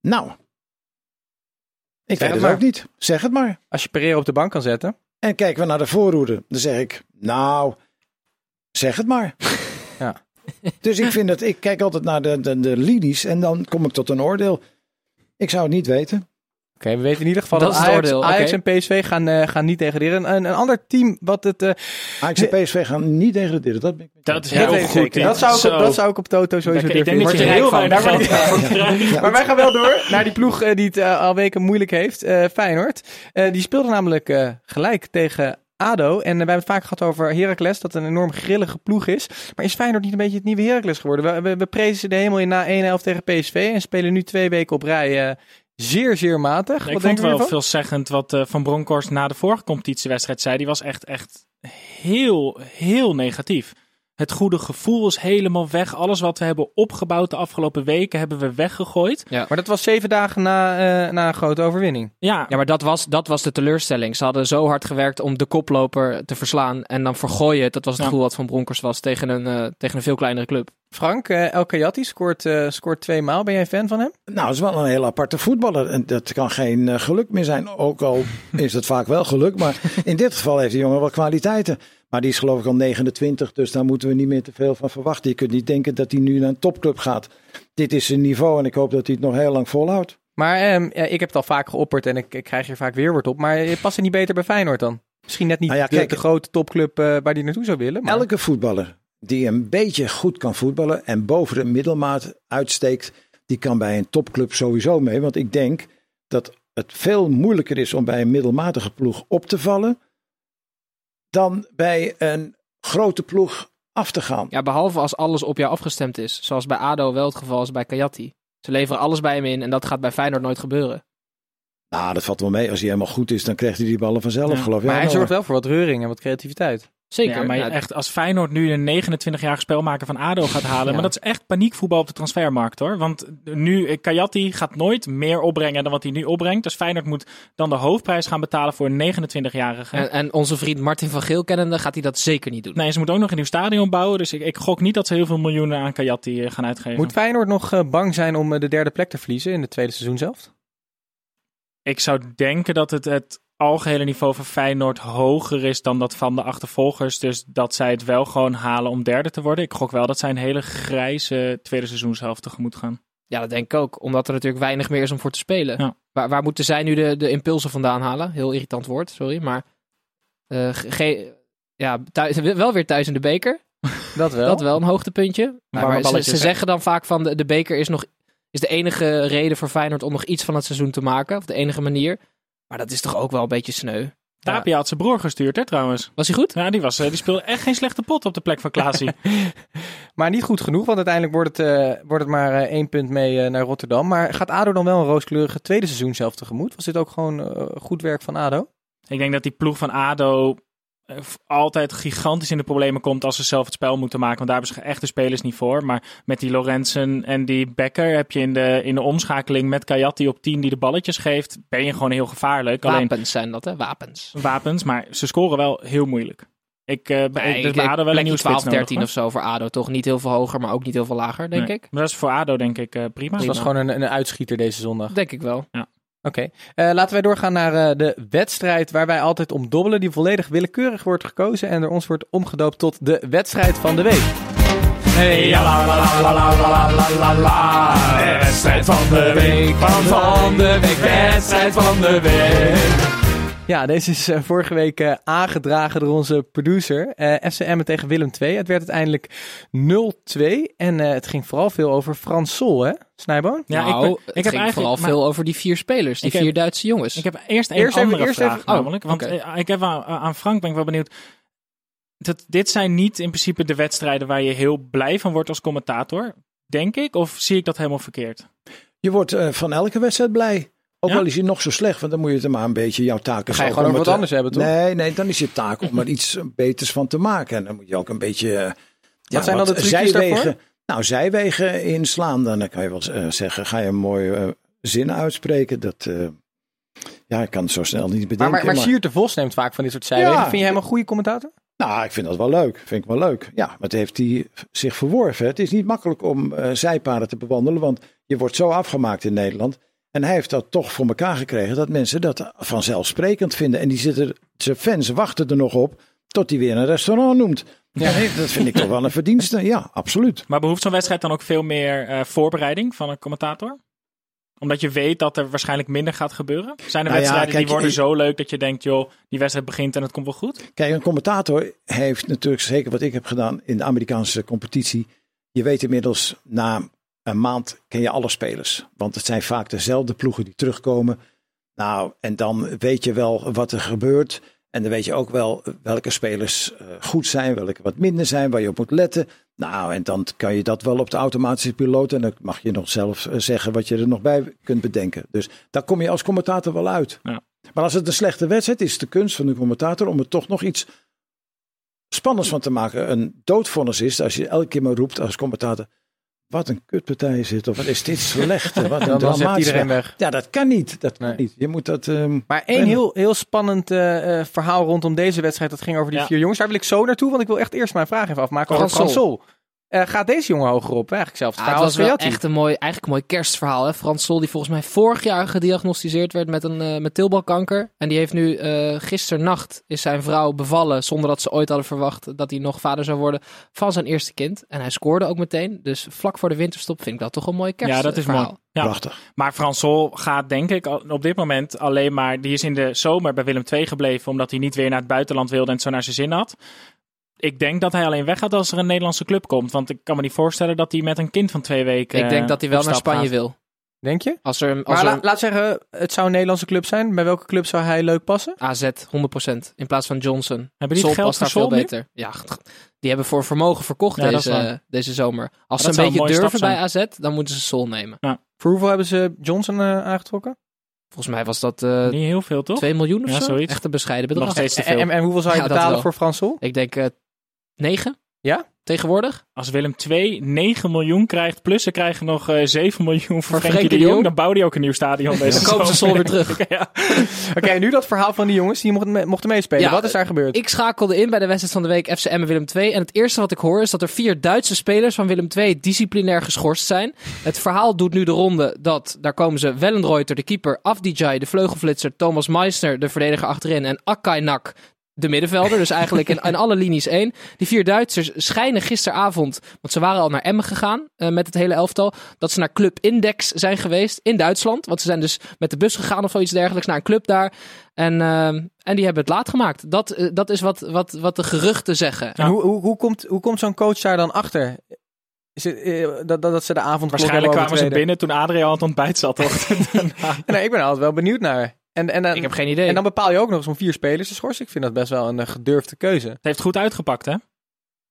Nou, ik Zeg weet het maar. ook niet. Zeg het maar. Als je Pereiro op de bank kan zetten. En kijken we naar de voorhoede. Dan zeg ik, nou, zeg het maar. Ja. Dus ik vind dat, ik kijk altijd naar de, de, de linies en dan kom ik tot een oordeel. Ik zou het niet weten. Oké, we weten in ieder geval Dat Ajax, oordeel, Ajax en PSV gaan, eh, gaan niet degraderen. Een, een ander team wat het... eh, Ajax en PSV gaan niet degraderen. Dat ben ik Dat is heel goed. zeker. Dat zou, ik op, dat zou ik op Toto sowieso Ik denk durven. dat je heel van. weinig. Maar wij gaan wel door naar die ploeg eh, die het al weken moeilijk heeft. eh, Feyenoord. Eh, die speelde namelijk eh, gelijk tegen ADO. En wij hebben het vaak gehad over Heracles. Dat een enorm grillige ploeg is. Maar is Feyenoord niet een beetje het nieuwe Heracles geworden? We, we, we prezen ze de hemel in na 1-11 tegen PSV. En spelen nu twee weken op rij eh, zeer, zeer matig. Ik Wat vond het we wel veelzeggend wat eh, Van Bronckhorst na de vorige competitiewedstrijd zei. Die was echt, echt heel, heel negatief. Het goede gevoel is helemaal weg. Alles wat we hebben opgebouwd de afgelopen weken hebben we weggegooid. Ja. Maar dat was zeven dagen na, eh, na een grote overwinning. Ja, Ja, maar dat was, dat was de teleurstelling. Ze hadden zo hard gewerkt om de koploper te verslaan. En dan vergooi je het. Dat was het Ja. gevoel wat Van Bronckhorst was tegen een, eh, tegen een veel kleinere club. Frank, eh El Kayati scoort, eh, scoort twee maal. Ben jij fan van hem? Nou, het is wel een heel aparte voetballer. En dat kan geen geluk meer zijn. Ook al is het vaak wel geluk. Maar in dit geval heeft die jongen wel kwaliteiten. Maar die is geloof ik al 29. Dus daar moeten we niet meer te veel van verwachten. Je kunt niet denken dat hij nu naar een topclub gaat. Dit is zijn niveau. En ik hoop dat hij het nog heel lang volhoudt. Maar ehm, ja, ik heb het al vaak geopperd en ik, ik krijg hier vaak weerwoord op. Maar je past er niet beter bij Feyenoord dan? Misschien net niet Nou ja, de, kijk, de grote topclub eh, waar hij naartoe zou willen. Maar... Elke voetballer die een beetje goed kan voetballen. En boven de middelmaat uitsteekt. Die kan bij een topclub sowieso mee. Want ik denk dat het veel moeilijker is om bij een middelmatige ploeg op te vallen. Dan bij een grote ploeg af te gaan. Ja, behalve als alles op jou afgestemd is. Zoals bij ADO wel het geval is bij Kayati. Ze leveren alles bij hem in en dat gaat bij Feyenoord nooit gebeuren. Nou, dat valt wel mee. Als hij helemaal goed is, dan krijgt hij die ballen vanzelf, Ja. geloof ik. maar hij zorgt wel voor wat reuring en wat creativiteit. Zeker. Ja, maar Ja, echt, als Feyenoord nu een 29-jarige spelmaker van ADO gaat halen. Ja. Maar dat is echt paniekvoetbal op de transfermarkt hoor. Want nu, eh, Kayati gaat nooit meer opbrengen dan wat hij nu opbrengt. Dus Feyenoord moet dan de hoofdprijs gaan betalen voor een 29-jarige. En, en onze vriend Martin van Geel kennende gaat hij dat zeker niet doen. Nee, ze moeten ook nog een nieuw stadion bouwen. Dus ik, ik gok niet dat ze heel veel miljoenen aan Kayati eh, gaan uitgeven. Moet Feyenoord nog eh, bang zijn om de derde plek te verliezen in het tweede seizoen zelf? Ik zou denken dat het, het algehele niveau van Feyenoord hoger is dan dat van de achtervolgers. Dus dat zij het wel gewoon halen om derde te worden. Ik gok wel dat zij een hele grijze tweede seizoenshelft tegemoet gaan. Ja, dat denk ik ook. Omdat er natuurlijk weinig meer is om voor te spelen. Ja. Waar, waar moeten zij nu de, de impulsen vandaan halen? Heel irritant woord, sorry. Maar eh, ge- ja, thuis, wel weer thuis in de beker. Dat wel. Dat wel een hoogtepuntje. Maar, ze, ze zeggen dan vaak van de, de beker is, nog, is de enige reden voor Feyenoord om nog iets van het seizoen te maken. Of de enige manier. Maar dat is toch ook wel een beetje sneu. Tapia had zijn broer gestuurd, hè, trouwens. Was hij goed? Ja, die, was, eh, die speelde echt geen slechte pot op de plek van Klaasie. Maar niet goed genoeg, want uiteindelijk wordt het, eh, wordt het maar eh, één punt mee naar Rotterdam. Maar gaat ADO dan wel een rooskleurige tweede seizoen zelf tegemoet? Was dit ook gewoon goed werk van ADO? ik denk dat die ploeg van ADO altijd gigantisch in de problemen komt als ze zelf het spel moeten maken. Want daar hebben ze echte spelers niet voor. Maar met die Lorenzen en die Becker heb je in de, in de omschakeling met Kayati op 10 die de balletjes geeft, ben je gewoon heel gevaarlijk. Alleen Wapens zijn dat, hè? Wapens. wapens, maar ze scoren wel heel moeilijk. Ik, eh ben- Nee, dus ik bij ADO wel een plekje nieuwe 12, spits 13 nodig, of zo voor ADO. Toch niet heel veel hoger, maar ook niet heel veel lager, denk Nee. ik. Maar dat is voor ADO denk ik eh, prima. Het was gewoon een, een uitschieter deze zondag. Denk ik wel. Oké, eh, laten wij doorgaan naar eh, de wedstrijd waar wij altijd om dobbelen, die volledig willekeurig wordt gekozen en door ons wordt omgedoopt tot de wedstrijd van de week. Hey, ja, la, la, la, la, la, la, la, la. wedstrijd van de week, van, van de week, wedstrijd van de week. Ja, deze is eh, vorige week aangedragen door onze producer. FCM tegen Willem II. Het werd uiteindelijk 0-2. En het ging vooral veel over Frans Sol, hè? Snijboon? Ja, nou, ik, ik heb ging eigenlijk vooral maar- veel over die vier spelers. Die heb- vier Duitse jongens. Ik heb eerst een Eerst andere vraag even- oh, namelijk. Want eh, ik heb aan, aan Frank ben ik wel benieuwd. Dat, dit zijn niet in principe de wedstrijden waar je heel blij van wordt als commentator, denk ik. Of zie ik dat helemaal verkeerd? Je wordt eh, van elke wedstrijd blij. Ook Ja? al is hij nog zo slecht, want dan moet je het er maar een beetje jouw taak is ga je gewoon over wat anders hebben, toch? Nee, nee, dan is je taak om er iets beters van te maken. En dan moet je ook een beetje. eh, ja, zijn dan de trucjes daarvoor? Nou, zijwegen inslaan. Dan kan je wel eh, zeggen, ga je een mooie eh, zin uitspreken. Dat, eh, ja, ik kan het zo snel niet bedenken. Maar, maar, maar Siert de Vos neemt vaak van dit soort zijwegen. Ja. Vind je hem een goede commentator? Nou, ik vind dat wel leuk. Vind ik wel leuk. Ja, maar het heeft hij zich verworven. Het is niet makkelijk om eh, zijpaden te bewandelen, want je wordt zo afgemaakt in Nederland. En hij heeft dat toch voor elkaar gekregen dat mensen dat vanzelfsprekend vinden. En die zitten, zijn fans wachten er nog op tot hij weer een restaurant noemt. Ja, nee, dat vind ik toch wel een verdienste. Ja, absoluut. Maar behoeft zo'n wedstrijd dan ook veel meer eh, voorbereiding van een commentator? Omdat je weet dat er waarschijnlijk minder gaat gebeuren? Zijn er Nou ja, wedstrijden kijk, die worden ik- zo leuk dat je denkt, joh, die wedstrijd begint en het komt wel goed? Kijk, een commentator heeft natuurlijk, zeker wat ik heb gedaan in de Amerikaanse competitie. Je weet inmiddels na een maand ken je alle spelers. Want het zijn vaak dezelfde ploegen die terugkomen. Nou, en dan weet je wel wat er gebeurt. En dan weet je ook wel welke spelers eh, goed zijn, welke wat minder zijn, waar je op moet letten. Nou, en dan kan je dat wel op de automatische piloot. En dan mag je nog zelf eh, zeggen wat je er nog bij kunt bedenken. Dus daar kom je als commentator wel uit. Ja. Maar als het een slechte wedstrijd is, de kunst van de commentator om er toch nog iets spannends van te maken. Een doodvonnis is als je elke keer maar roept als commentator. Wat een kutpartij is dit, of wat is dit slecht, wat een Dan, dan zet dramatisch. iedereen weg. Ja, dat kan niet. Dat kan Nee. niet. Je moet dat. ehm, Maar één heel, heel spannend eh, eh, verhaal rondom deze wedstrijd. Dat ging over die Ja. vier jongens. Daar wil ik zo naartoe, want ik wil echt eerst mijn vraag even afmaken over Frans Eh, gaat deze jongen hoger op? Eigenlijk zelfs het Ja, het verhaal was wel echt een mooi, eigenlijk een mooi kerstverhaal. Hè? Frans Sol, die volgens mij vorig jaar gediagnosticeerd werd met, een, eh met tilbalkanker. En die heeft nu uh, gisternacht is zijn vrouw bevallen, zonder dat ze ooit hadden verwacht dat hij nog vader zou worden, van zijn eerste kind. En hij scoorde ook meteen. Dus vlak voor de winterstop vind ik dat toch een mooi Ja, kerstverhaal. dat is mooi. Ja. Prachtig. Maar Frans Sol gaat denk ik op dit moment alleen maar... Die is in de zomer bij Willem II gebleven omdat hij niet weer naar het buitenland wilde en het zo naar zijn zin had. Ik denk dat hij alleen weggaat als er een Nederlandse club komt. Want ik kan me niet voorstellen dat hij met een kind van twee weken Ik denk dat hij wel naar Spanje gaat. wil. Denk je? Als er, als Maar er la- laat zeggen, het zou een Nederlandse club zijn. Bij welke club zou hij leuk passen? AZ 100% in plaats van Johnson. Hebben die het Sol geld daar veel nu? beter. Ja, die hebben voor vermogen verkocht Ja, deze, deze zomer. Als ze een beetje durven bij AZ, dan moeten ze Sol nemen. Voor hoeveel hebben ze Johnson eh, aangetrokken? Volgens mij was dat eh Niet heel veel, toch? 2 miljoen of Ja, zo. zoiets. Echt een bescheiden Nog bedrag. steeds te En, veel. en, en hoeveel zou je Ja, betalen voor Frans Sol? Ik denk eh 9. Ja? Tegenwoordig? Als Willem II 9 miljoen krijgt, plus ze krijgen nog eh 7 miljoen voor, Frenkie Frenkie de Jong, dan bouwt hij ook een nieuw stadion deze Dan kopen ze. Sol weer terug. ja. Oké, nu dat verhaal van die jongens die mochten, me- mochten meespelen. Ja, Wat is daar gebeurd? Ik schakelde in bij de wedstrijd van de week FCM en Willem II. En het eerste wat ik hoor is dat er vier Duitse spelers van Willem II disciplinair geschorst zijn. Het verhaal doet nu de ronde dat, daar komen ze, Wellenreuter, de keeper, Afdijay, de vleugelflitser, Thomas Meissner, de verdediger achterin en Akainak, de middenvelder. Dus eigenlijk in, in alle linies één. Die vier Duitsers schijnen gisteravond, want ze waren al naar Emmen gegaan eh, met het hele elftal, dat ze naar Club Index zijn geweest in Duitsland. Want ze zijn dus met de bus gegaan of zoiets dergelijks naar een club daar. En, eh, en die hebben het laat gemaakt. Dat, eh, dat is wat, wat, wat de geruchten zeggen. En hoe, hoe, hoe komt, hoe komt zo'n coach daar dan achter? Is het, dat, dat, dat ze de avond Waarschijnlijk kwamen ze binnen toen Adriaan aan het ontbijt zat. Toch? Nee, ik ben er altijd wel benieuwd naar. En, en, dan- Ik heb geen idee. en dan bepaal je ook nog eens om vier spelers te schorsen. Ik vind dat best wel een eh, gedurfde keuze. Het heeft goed uitgepakt, hè?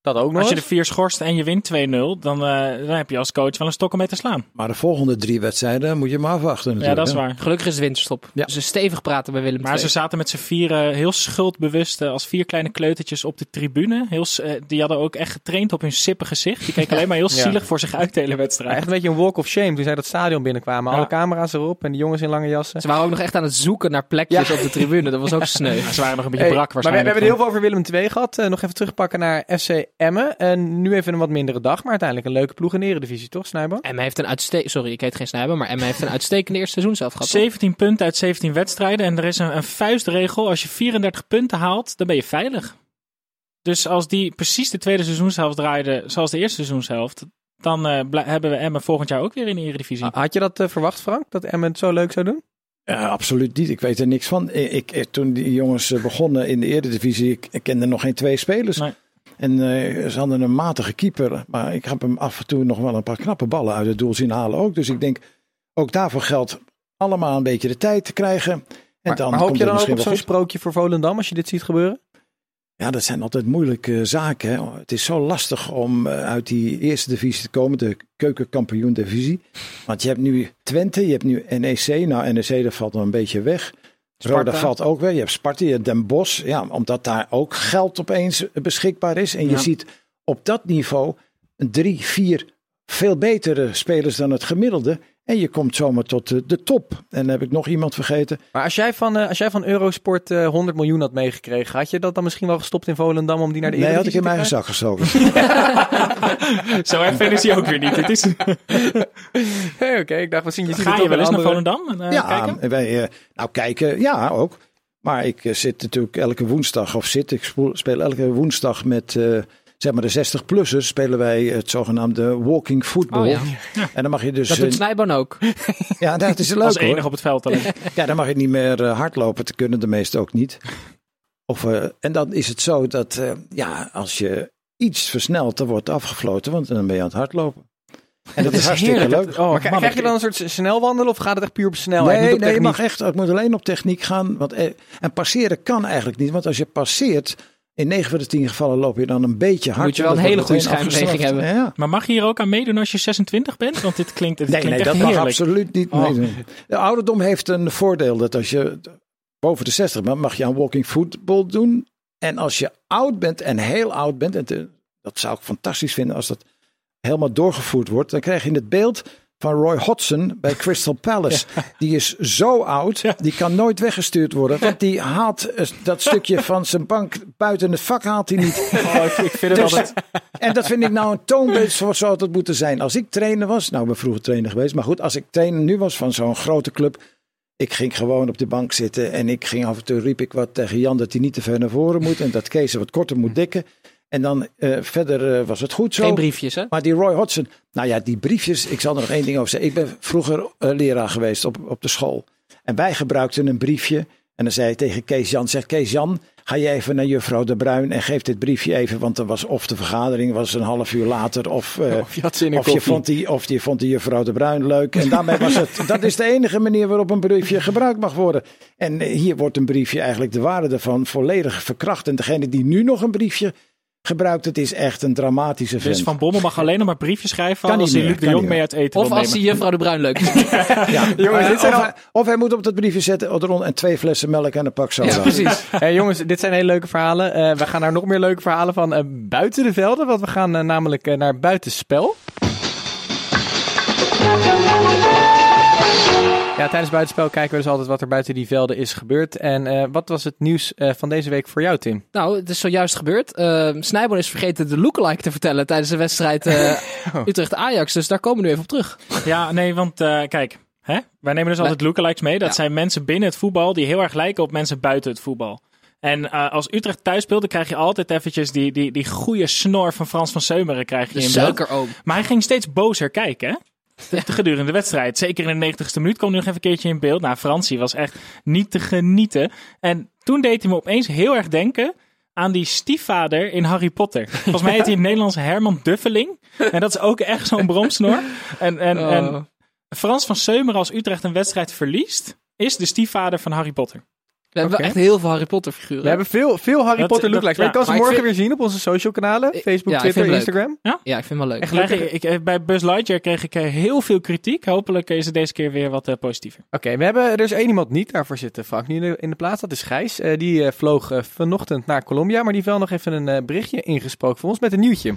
Dat ook nog Als je de vier schorst en je wint 2-0, dan, eh, dan heb je als coach wel een stok om mee te slaan. Maar de volgende drie wedstrijden moet je maar afwachten Ja, natuurlijk. dat is waar. Gelukkig is de winterstop. Ja. Dus stevig praten bij Willem Maar ze zaten met z'n vieren heel schuldbewust eh, als vier kleine kleutertjes op de tribune. Heel, eh, die hadden ook echt getraind op hun sippe gezicht. Die keken alleen maar heel Ja. zielig voor zich uit de hele Maar wedstrijd. echt een beetje een walk of shame toen zij dat stadion binnenkwamen. Ja. Alle camera's erop en die jongens in lange jassen. Ze waren ook nog echt aan het zoeken naar plekjes op de tribune. Dat was ook sneu. Ja, ze waren nog een beetje Hey, brak maar we, we waarschijnlijk. hebben het heel veel over Willem II gehad. Eh, nog even terugpakken naar FC Emmen. En nu even een wat mindere dag, maar uiteindelijk een leuke ploeg in de Eredivisie, toch, Snijbo? Emma heeft een uitstekende... Sorry, ik heet geen snijber, maar Emma heeft een uitstekende eerste seizoen zelf gehad. toch? 17 punten uit 17 wedstrijden. En er is een, een vuistregel. Als je 34 punten haalt, dan ben je veilig. Dus als die precies de tweede seizoenshelft draaiden zoals de eerste seizoenshelft... dan eh, hebben we Emmen volgend jaar ook weer in de Eredivisie. Had je dat eh, verwacht, Frank? Dat Emmen het zo leuk zou doen? Absoluut niet. Ik weet er niks van. Ik, ik, toen die jongens eh, begonnen in de Eredivisie, ik, ik kende nog geen twee spelers. Nee. En eh, ze hadden een matige keeper. Maar ik heb hem af en toe nog wel een paar knappe ballen uit het doel zien halen ook. Dus ik denk, ook daarvoor geldt allemaal een beetje de tijd te krijgen. En Maar, hoop je dan ook op zo'n sprookje voor Volendam als je dit ziet gebeuren? Ja, dat zijn altijd moeilijke zaken. Hè. Het is zo lastig om eh, uit die eerste divisie te komen, de keukenkampioen divisie. Want je hebt nu Twente, je hebt nu NEC. Nou, NEC dat valt dan een beetje weg. Roda valt ook weg. Je hebt Sparta, je hebt Den Bosch. Ja, omdat daar ook geld opeens beschikbaar is. En je Ja. ziet op dat niveau drie, vier veel betere spelers dan het gemiddelde. En je komt zomaar tot de, de top. En dan heb ik nog iemand vergeten. Maar als jij van, eh, als jij van Eurosport eh, 100 miljoen had meegekregen, had je dat dan misschien wel gestopt in Volendam om die naar de Nee, had ik in mijn eigen zak gestoken. Zo erg is hij ook weer niet. Het is? Hey, Oké, ik dacht misschien je ga het je toch wel eens een naar Volendam? En, eh, ja, kijken? wij, eh, nou kijken, ja ook. Maar ik zit natuurlijk elke woensdag, of zit, ik speel elke woensdag met eh, zeg maar de 60-plussers, spelen wij het zogenaamde walking football. Oh ja. En dan mag je dus, Dat doet Snijboon ook. ja, dat is leuk Als hoor. enige op het veld alleen. Ja, dan mag je niet meer eh, hardlopen, te kunnen de meesten ook niet. Of, eh, en dan is het zo dat, eh, ja, als je iets versnelt, dan wordt afgefloten, want dan ben je aan het hardlopen. En dat, is hartstikke heerlijk. leuk. Oh, Maar krijg- je dan een soort snelwandelen of gaat het echt puur op snelheid? Nee, niet op nee je mag echt, het moet alleen op techniek gaan. Want, en passeren kan eigenlijk niet. Want als je passeert, in 9 van de 10 gevallen loop je dan een beetje hard. Moet je wel en een hele goede schijnbeweging. Ja. Maar mag je hier ook aan meedoen als je 26 bent? Want dit klinkt, dit Nee, klinkt nee echt dat mag absoluut niet. Oh. Nee. De ouderdom heeft een voordeel dat als je boven de 60 bent, mag je aan walking football doen. En als je oud bent en heel oud bent, en te- dat zou ik fantastisch vinden als dat helemaal doorgevoerd wordt, dan krijg je in het beeld van Roy Hodgson bij Crystal Palace. Die is zo oud, die kan nooit weggestuurd worden. Want die haalt eh, dat stukje van zijn bank buiten het vak haalt hij niet. Oh, ik, vind het Dus- altijd... En dat vind ik nou een toonbeeld voor zou het moeten zijn. Als ik trainer was, nou ik ben vroeger trainer geweest, maar goed, als ik trainer nu was van zo'n grote club, ik ging gewoon op de bank zitten en ik ging af en toe riep ik wat tegen Jan dat hij niet te ver naar voren moet en dat Kees wat korter moet dikken. En dan eh, verder eh, was het goed zo. Geen briefjes, hè? Maar die Roy Hodgson, nou ja, die briefjes, ik zal er nog één ding over zeggen. Ik ben vroeger eh, leraar geweest op, op de school. En wij gebruikten een briefje. En dan zei ik tegen Kees Jan, zeg Kees Jan, ga je even naar juffrouw De Bruin en geef dit briefje even. Want er was of de vergadering was een half uur later of, Of je had zin in of, je vond die, of je vond die juffrouw De Bruin leuk. En daarmee was het, dat is de enige manier waarop een briefje gebruikt mag worden. En hier wordt een briefje eigenlijk de waarde ervan volledig verkracht. En degene die nu nog een briefje gebruikt, het is echt een dramatische vent. Dus Van Bommel mag alleen nog maar briefjes schrijven Kan als niet hij Luc de Jong mee uit eten Of wil als hij juffrouw de Bruin leuk vindt. Ja. Jongens, dit zijn of, al- hij, of hij moet op dat briefje zetten eronder en twee flessen melk en een pak soda. Ja, precies. Hey, jongens, dit zijn hele leuke verhalen. Eh, we gaan naar nog meer leuke verhalen van eh, buiten de velden. Want we gaan eh, namelijk eh, naar buitenspel. Ja, tijdens buitenspel kijken we dus altijd wat er buiten die velden is gebeurd. En eh, wat was het nieuws eh, van deze week voor jou, Tim? Nou, het is zojuist gebeurd. Uh, Snijboon is vergeten de lookalike te vertellen tijdens de wedstrijd eh, Utrecht-Ajax. Dus daar komen we nu even op terug. Ja, nee, want eh, kijk, hè? wij nemen dus altijd lookalikes mee. Dat Ja. zijn mensen binnen het voetbal die heel erg lijken op mensen buiten het voetbal. En eh, als Utrecht thuis speelt, dan krijg je altijd eventjes die, die, die goede snor van Frans van Seumeren krijg je De in beeld. suikeroom. Maar hij ging steeds bozer kijken, hè? Gedurende de wedstrijd. Zeker in de 90ste minuut kwam hij nog even een keertje in beeld. Nou, Fransie was echt niet te genieten. En toen deed hij me opeens heel erg denken aan die stiefvader in Harry Potter. Volgens mij heet hij in het Nederlands Herman Duffeling. En dat is ook echt zo'n bromsnor. En, en, Oh. en Frans van Seumeren als Utrecht een wedstrijd verliest. is de stiefvader van Harry Potter. We hebben echt heel veel Harry Potter figuren. We hebben veel, veel Harry Dat- Potter lookalikes. Maar je ja, kan ze morgen vind- weer zien op onze social kanalen. Facebook, ja, Twitter, leuk. Instagram. Ja, ik vind het wel leuk. Krijg ik, ik, bij Buzz Lightyear kreeg ik eh, heel veel kritiek. Hopelijk is het deze keer weer wat eh, positiever. Oké, we hebben er is één iemand niet daarvoor zitten, Frank, nu in de, in de plaats. Dat is Gijs. Eh, die vloog vanochtend naar Colombia, maar die heeft wel nog even een berichtje ingesproken voor ons met een nieuwtje.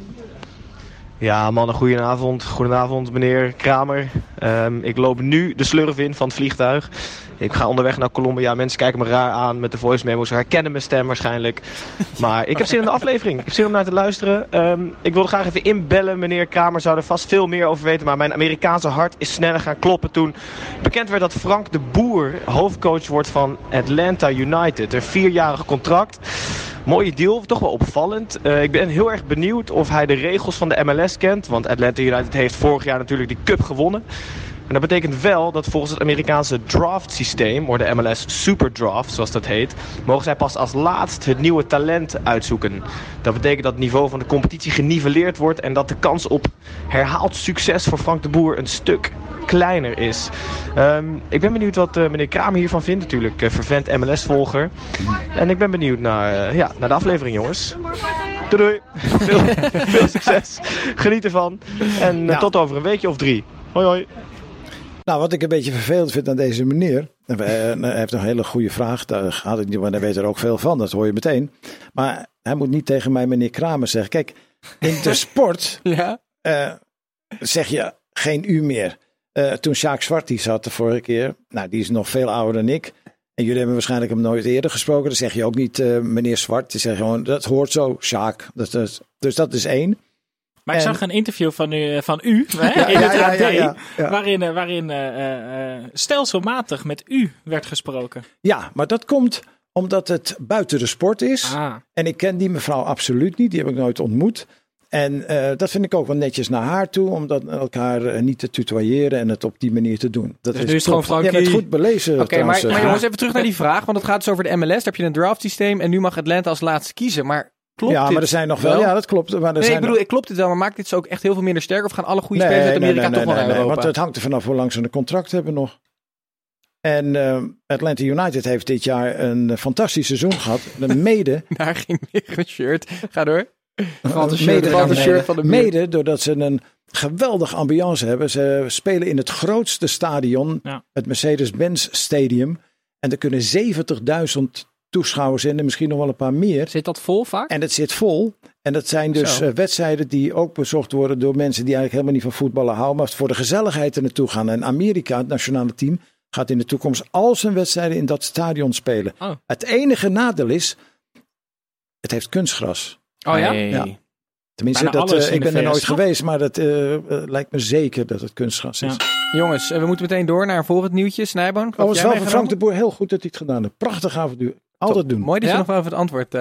Ja, mannen, goedenavond. Goedenavond, meneer Kramer. Ehm, ik loop nu de slurf in van het vliegtuig. Ik ga onderweg naar Colombia. Mensen kijken me raar aan met de voice memos. Ze herkennen mijn stem waarschijnlijk. Maar ik heb zin in de aflevering. Ik heb zin om naar te luisteren. Ehm, ik wilde graag even inbellen. Meneer Kramer zou er vast veel meer over weten. Maar mijn Amerikaanse hart is sneller gaan kloppen toen bekend werd dat Frank de Boer hoofdcoach wordt van Atlanta United. Een vierjarig contract. Mooie deal, toch wel opvallend. Eh, ik ben heel erg benieuwd of hij de regels van de MLS kent. Want Atlanta United heeft vorig jaar natuurlijk die cup gewonnen. En dat betekent wel dat volgens het Amerikaanse draft systeem, of de MLS Super Draft zoals dat heet, mogen zij pas als laatst het nieuwe talent uitzoeken. Dat betekent dat het niveau van de competitie geniveleerd wordt en dat de kans op herhaald succes voor Frank de Boer een stuk kleiner is. Ehm, ik ben benieuwd wat eh, meneer Kramer hiervan vindt, natuurlijk eh, vervent MLS-volger. En ik ben benieuwd naar, eh, ja, naar de aflevering, jongens. Doei doei. Veel, veel succes. Geniet ervan. En Ja. tot over een weekje of drie. Hoi hoi. Nou, wat ik een beetje vervelend vind aan deze meneer. en, Hij heeft een hele goede vraag. Daar gaat het niet, maar hij weet er ook veel van. Dat hoor je meteen. Maar hij moet niet tegen mij meneer Kramer zeggen. Kijk, in de sport Ja. eh, zeg je geen u meer. Eh, toen Sjaak Zwart die zat de vorige keer. Nou, die is nog veel ouder dan ik. En jullie hebben waarschijnlijk hem nooit eerder gesproken. Dan zeg je ook niet eh, meneer Zwart. Je zegt gewoon, dat hoort zo, Sjaak. Dat, dus dat is één. Maar ik zag een interview van u, eh, van u hè, Ja, in het AD, ja, ja, ja. waarin, eh, waarin eh, stelselmatig met u werd gesproken. Ja, maar dat komt omdat het buiten de sport is. Ah. En ik ken die mevrouw absoluut niet. Die heb ik nooit ontmoet. En eh, dat vind ik ook wel netjes naar haar toe. Om dat elkaar niet te tutoyeren en het op die manier te doen. Dat Dus nu is het gewoon Frankie. bent goed belezen. Oké, maar, jongens, even terug naar die vraag. Want het gaat dus over de MLS. Daar heb je een draft systeem en nu mag Atlanta als laatste kiezen. Maar klopt ja, dit maar er zijn nog wel. Ja, dat klopt. Maar er Nee, zijn ik bedoel, ik klopt dit wel, maar maakt dit ze ook echt heel veel minder sterk? Of gaan alle goede spelers uit Amerika toch wel naar Europa? Want het hangt er vanaf hoe lang ze een contract hebben nog. En eh, Atlanta United heeft dit jaar een eh, fantastisch seizoen gehad. De mede, Daar ging weer een shirt. Ga door. Een mede, shirt shirt van de muur. mede doordat ze een geweldig ambiance hebben. Ze spelen in het grootste stadion, Ja. het Mercedes-Benz Stadium. En er kunnen 70.000 toeschouwers in en misschien nog wel een paar meer. Zit dat vol vaak? En het zit vol. En dat zijn dus Zo. eh, wedstrijden die ook bezocht worden door mensen die eigenlijk helemaal niet van voetballen houden. Maar voor de gezelligheid er naartoe gaan. En Amerika, het nationale team, gaat in de toekomst al zijn wedstrijden in dat stadion spelen. Oh. Het enige nadeel is, het heeft kunstgras. Oh ja? Nee. Ja. Tenminste, dat, eh, ik ben er nooit geweest, maar dat eh, lijkt me zeker dat het kunstgras is. Ja. Jongens, we moeten meteen door naar een volgend nieuwtje. Snijboon, wat Oh, het is jij wel van Frank de? Boer heel goed dat hij het gedaan heeft. Prachtig avontuur. Altijd doen. Mooi dat je nog wel even het antwoord... eh,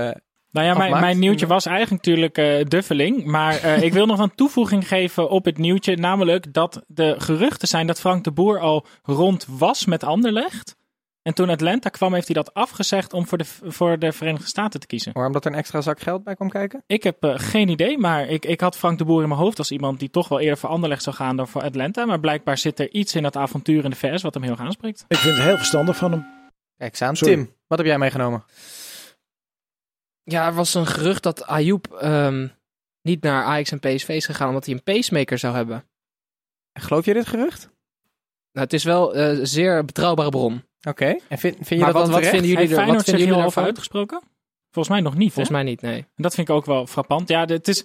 Nou ja, mijn, mijn nieuwtje was eigenlijk natuurlijk eh duffeling. Maar eh, ik wil nog een toevoeging geven op het nieuwtje. Namelijk dat de geruchten zijn dat Frank de Boer al rond was met Anderlecht. En toen Atlanta kwam, heeft hij dat afgezegd om voor de, voor de Verenigde Staten te kiezen. waarom dat er een extra zak geld bij kwam kijken? Ik heb geen idee, maar ik, ik had Frank de Boer in mijn hoofd als iemand die toch wel eerder voor Anderlecht zou gaan dan voor Atlanta. Maar blijkbaar zit er iets in dat avontuur in de VS wat hem heel erg aanspreekt. Ik vind het heel verstandig van hem. Kijk eens aan. Sorry. Tim, wat heb jij meegenomen? Ja, er was een gerucht dat Ayoub ehm, niet naar Ajax en PSV is gegaan omdat hij een pacemaker zou hebben. Geloof je dit gerucht? Nou, het is wel eh, een zeer betrouwbare bron. Oké. En vind, vind je Maar dat wat, wat vinden jullie er? Feyenoord Wat vinden jullie ervan? uitgesproken? Volgens mij nog niet, hè? Volgens mij niet, nee. En dat vind ik ook wel frappant. Ja, het is,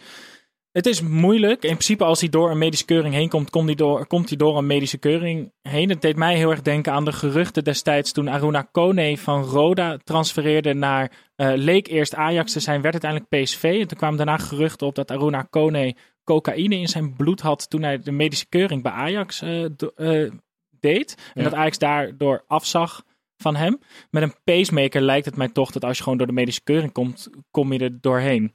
het is moeilijk. In principe, als hij door een medische keuring heen komt, komt hij, door, komt hij door een medische keuring heen. Het deed mij heel erg denken aan de geruchten destijds toen Aruna Kone van Roda transfereerde naar, eh, leek eerst Ajax te zijn, werd uiteindelijk PSV. En toen kwamen daarna geruchten op dat Aruna Kone cocaïne in zijn bloed had toen hij de medische keuring bij Ajax eh, eh, deed. En Ja. dat Ajax daardoor afzag van hem. Met een pacemaker lijkt het mij toch dat als je gewoon door de medische keuring komt, kom je er doorheen.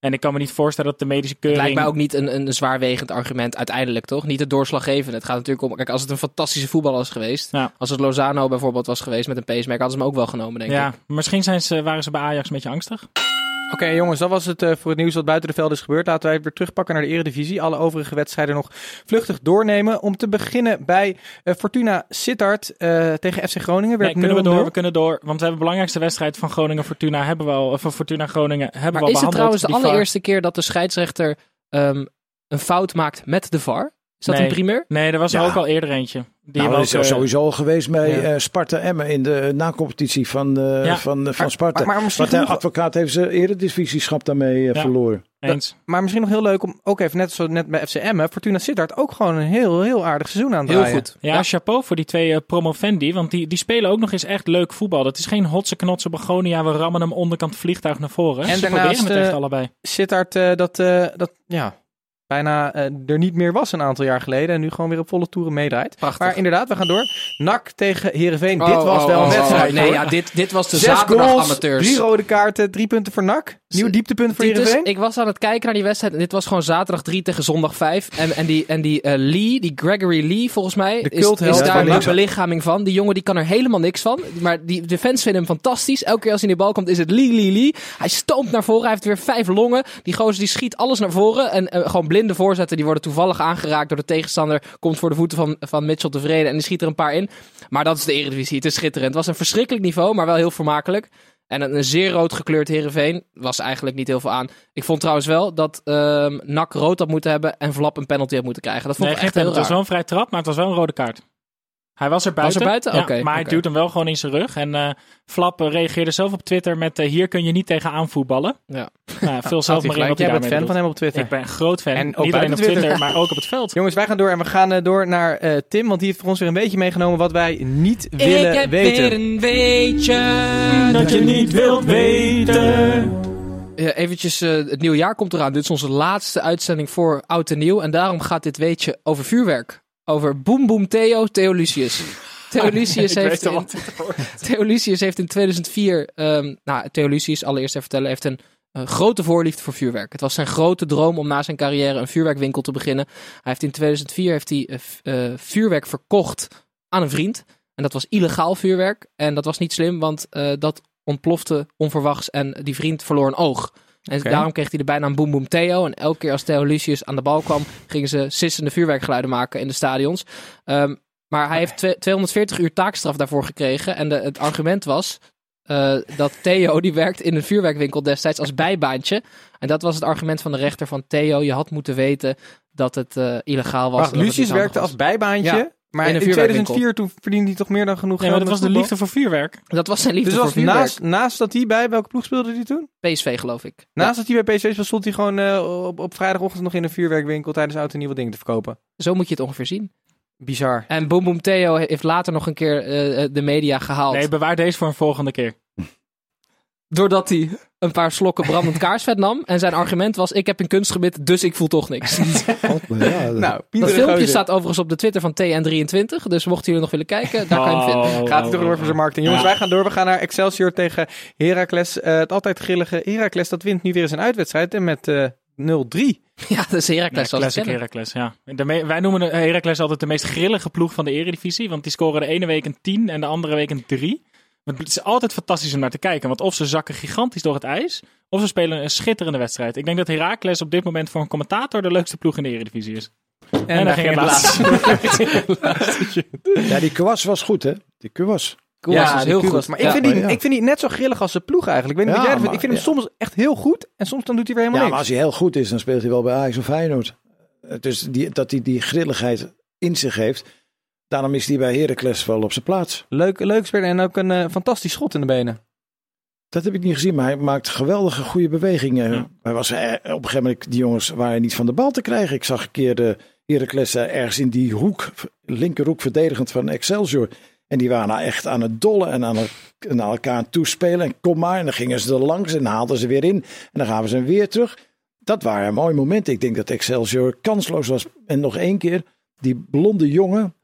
En ik kan me niet voorstellen dat de medische Het keuring... lijkt mij ook niet een, een zwaarwegend argument uiteindelijk, toch? Niet het doorslaggevende. Het gaat natuurlijk om... Kijk, als het een fantastische voetballer was geweest... Ja. Als het Lozano bijvoorbeeld was geweest met een pacemaker... hadden ze hem ook wel genomen, denk Ja, ik. misschien zijn ze, waren ze bij Ajax een beetje angstig. Oké jongens, dat was het eh, voor het nieuws wat buiten de velden is gebeurd. Laten wij weer terugpakken naar de eredivisie. Alle overige wedstrijden nog vluchtig doornemen. Om te beginnen bij eh, Fortuna Sittard eh, tegen FC Groningen. Nee, Werd kunnen we 0-0. door? We kunnen door. Want we hebben de belangrijkste wedstrijd van Groningen Fortuna hebben we al, van Fortuna Groningen hebben Maar we al is het behandeld. trouwens de Die VAR. allereerste keer dat de scheidsrechter ehm, een fout maakt met de VAR? Is dat Nee. een primeur? Nee, er was er Ja. ook al eerder eentje. Die nou, is ook, eh, sowieso al geweest bij ja. eh, Sparta Emmen in de nacompetitie van, eh, Ja. van, van Maar- Sparta. maar- maar Want de advocaat heeft zijn eredivisieschap daarmee Ja. verloren. eens. Maar misschien nog heel leuk om ook even, net zoals net bij FCM, Fortuna Sittard ook gewoon een heel, heel aardig seizoen aan het Heel goed. Ja, chapeau voor die twee promovendi. Want die, die spelen ook nog eens echt leuk voetbal. Dat is geen hotse knotse begonia. We rammen hem onderkant vliegtuig naar voren. En Ze daarnaast, proberen het echt allebei. Sittard eh, dat, eh, dat ja, bijna eh, er niet meer was een aantal jaar geleden. En nu gewoon weer op volle toeren meedraait. Prachtig. Maar inderdaad, we gaan door. NAC tegen Heerenveen. Oh, dit was oh, wel een oh, wedstrijd. oh, nee, ja, dit, dit was de Zes zaterdag goals, amateurs. drie rode kaarten, drie punten voor NAC. Nieuw dieptepunt voor Heerenveen. ik was aan het kijken naar die wedstrijd. En dit was gewoon zaterdag 3 tegen zondag 5. En, en die, en die eh, Lee, die Gregory Lee volgens mij, De is, is daar de NAC. belichaming van. Die jongen die kan er helemaal niks van. Maar die, de fans vinden hem fantastisch. Elke keer als hij in de bal komt is het Lee, Lee, Lee. Hij stoomt naar voren. Hij heeft weer vijf longen. Die gozer die schiet alles naar voren. En eh, gewoon blinde voorzetten. Die worden toevallig aangeraakt door de tegenstander. Komt voor de voeten van, van Mitchell tevreden. En die schiet er een paar in. Maar dat is de Eredivisie. Het is schitterend. Het was een verschrikkelijk niveau, maar wel heel vermakelijk. En een, zeer rood gekleurd Herenveen was eigenlijk niet heel veel aan. Ik vond trouwens wel dat ehm NAC rood had moeten hebben en Vlap een penalty had moeten krijgen. Dat vond Nee, ik echt heel penalty. Het was raar. wel een vrij trap, maar het was wel een rode kaart. Hij was er buiten. er buiten? Ja, maar hij duwt hem wel gewoon in zijn rug. En eh Flap reageerde zelf op Twitter met eh, hier kun je niet tegen aanvoetballen. Ja. Nou, vul zelf maar in wat Jij bent fan van hem op Twitter. Ik ben een groot fan. En ook niet alleen op Twitter. Twitter, maar ook op het veld. Jongens, wij gaan door en we gaan eh, door naar eh, Tim, want die heeft voor ons weer een beetje meegenomen wat wij niet willen weten. een weetje. Dat je niet wilt weten. Ja, eventjes, eh, het nieuwe jaar komt eraan. Dit is onze laatste uitzending voor Oud en Nieuw. En daarom gaat dit weetje over vuurwerk. Over Boom Boom Theo, Theo Lucius. Theo Lucius, Ik heeft in, heeft in 2004... ehm, nou, Theo Lucius, allereerst even vertellen, heeft een grote voorliefde voor vuurwerk. Het was zijn grote droom om na zijn carrière een vuurwerkwinkel te beginnen. Hij heeft in 2004 heeft hij, eh, eh, vuurwerk verkocht aan een vriend. En dat was illegaal vuurwerk. En dat was niet slim, want eh, dat ontplofte onverwachts en die vriend verloor een oog. En daarom kreeg hij de bijnaam Boom Boom Theo. En elke keer als Theo Lucius aan de bal kwam, gingen ze sissende vuurwerkgeluiden maken in de stadions. Ehm, maar hij heeft twe- 240 uur taakstraf daarvoor gekregen. En de, het argument was eh, dat Theo, die werkt in een vuurwerkwinkel destijds als bijbaantje. En dat was het argument van de rechter van Theo. Je had moeten weten dat het eh, illegaal was. Wacht, Lucius werkte was. als bijbaantje, Ja, maar in in, een vuurwerkwinkel. 2004 toen verdiende hij toch meer dan genoeg Nee, geld maar dat was de voetbal? liefde voor vuurwerk. Dat was zijn liefde Dus voor was vuurwerk. naast, naast dat hij bij, welke ploeg speelde hij toen? PSV geloof ik. Naast dat hij bij PSV speelde, stond hij gewoon eh, op, op vrijdagochtend nog in een vuurwerkwinkel tijdens oud en nieuwe dingen te verkopen. Zo moet je het ongeveer zien. Bizar. En Boom Boom Theo heeft later nog een keer eh, de media gehaald. Nee, bewaar deze voor een volgende keer. Doordat hij een paar slokken brandend kaarsvet nam. En zijn argument was, ik heb een kunstgebit, dus ik voel toch niks. Ja, Nou, Pieter Dat de filmpje Gozer. staat overigens op de Twitter van TN23. Dus mochten jullie nog willen kijken, daar kan je hem vinden. Oh, Gaat hij oh, toch door oh. voor zijn marketing. Jongens, wij gaan door. We gaan naar Excelsior tegen Heracles. Eh, het altijd grillige Heracles, dat wint nu weer eens een uitwedstrijd. En met eh 0-3. Ja, dat is Heracles we classic. Heracles, ja. De me- wij noemen de Heracles altijd de meest grillige ploeg van de eredivisie. Want die scoren de ene week een 10 en de andere week een 3. Het is altijd fantastisch om naar te kijken. Want of ze zakken gigantisch door het ijs, of ze spelen een schitterende wedstrijd. Ik denk dat Heracles op dit moment voor een commentator de leukste ploeg in de eredivisie is. En, daar ging het laatste. Ja, die Kwas was goed, hè? Die Kwas. Kool ja, is heel goed. Maar Ja. ik, vind die, Ja. ik vind die net zo grillig als de ploeg eigenlijk. Ik weet niet Ja, wat jij vindt. Ik vind hem soms echt heel goed. En soms dan doet hij weer Ja, helemaal maar als niks. hij heel goed is, dan speelt hij wel bij Ajax of Feyenoord. Dus die, dat hij die grilligheid in zich heeft, daarom is hij bij Heracles wel op zijn plaats. Leuk, leuk speler en ook een eh, fantastisch schot in de benen. Dat heb ik niet gezien, maar hij maakt geweldige goede bewegingen. Ja. Hij was, eh, op een gegeven moment, die jongens waren niet van de bal te krijgen. Ik zag een keer de Heracles eh, ergens in die hoek, linkerhoek verdedigend van Excelsior. En die waren nou echt aan het dollen en aan, naar elkaar aan het toespelen. En kom maar, en dan gingen ze er langs en haalden ze weer in. En dan gaven ze hem weer terug. Dat waren mooie momenten. Ik denk dat Excelsior kansloos was. En nog één keer, die blonde jongen,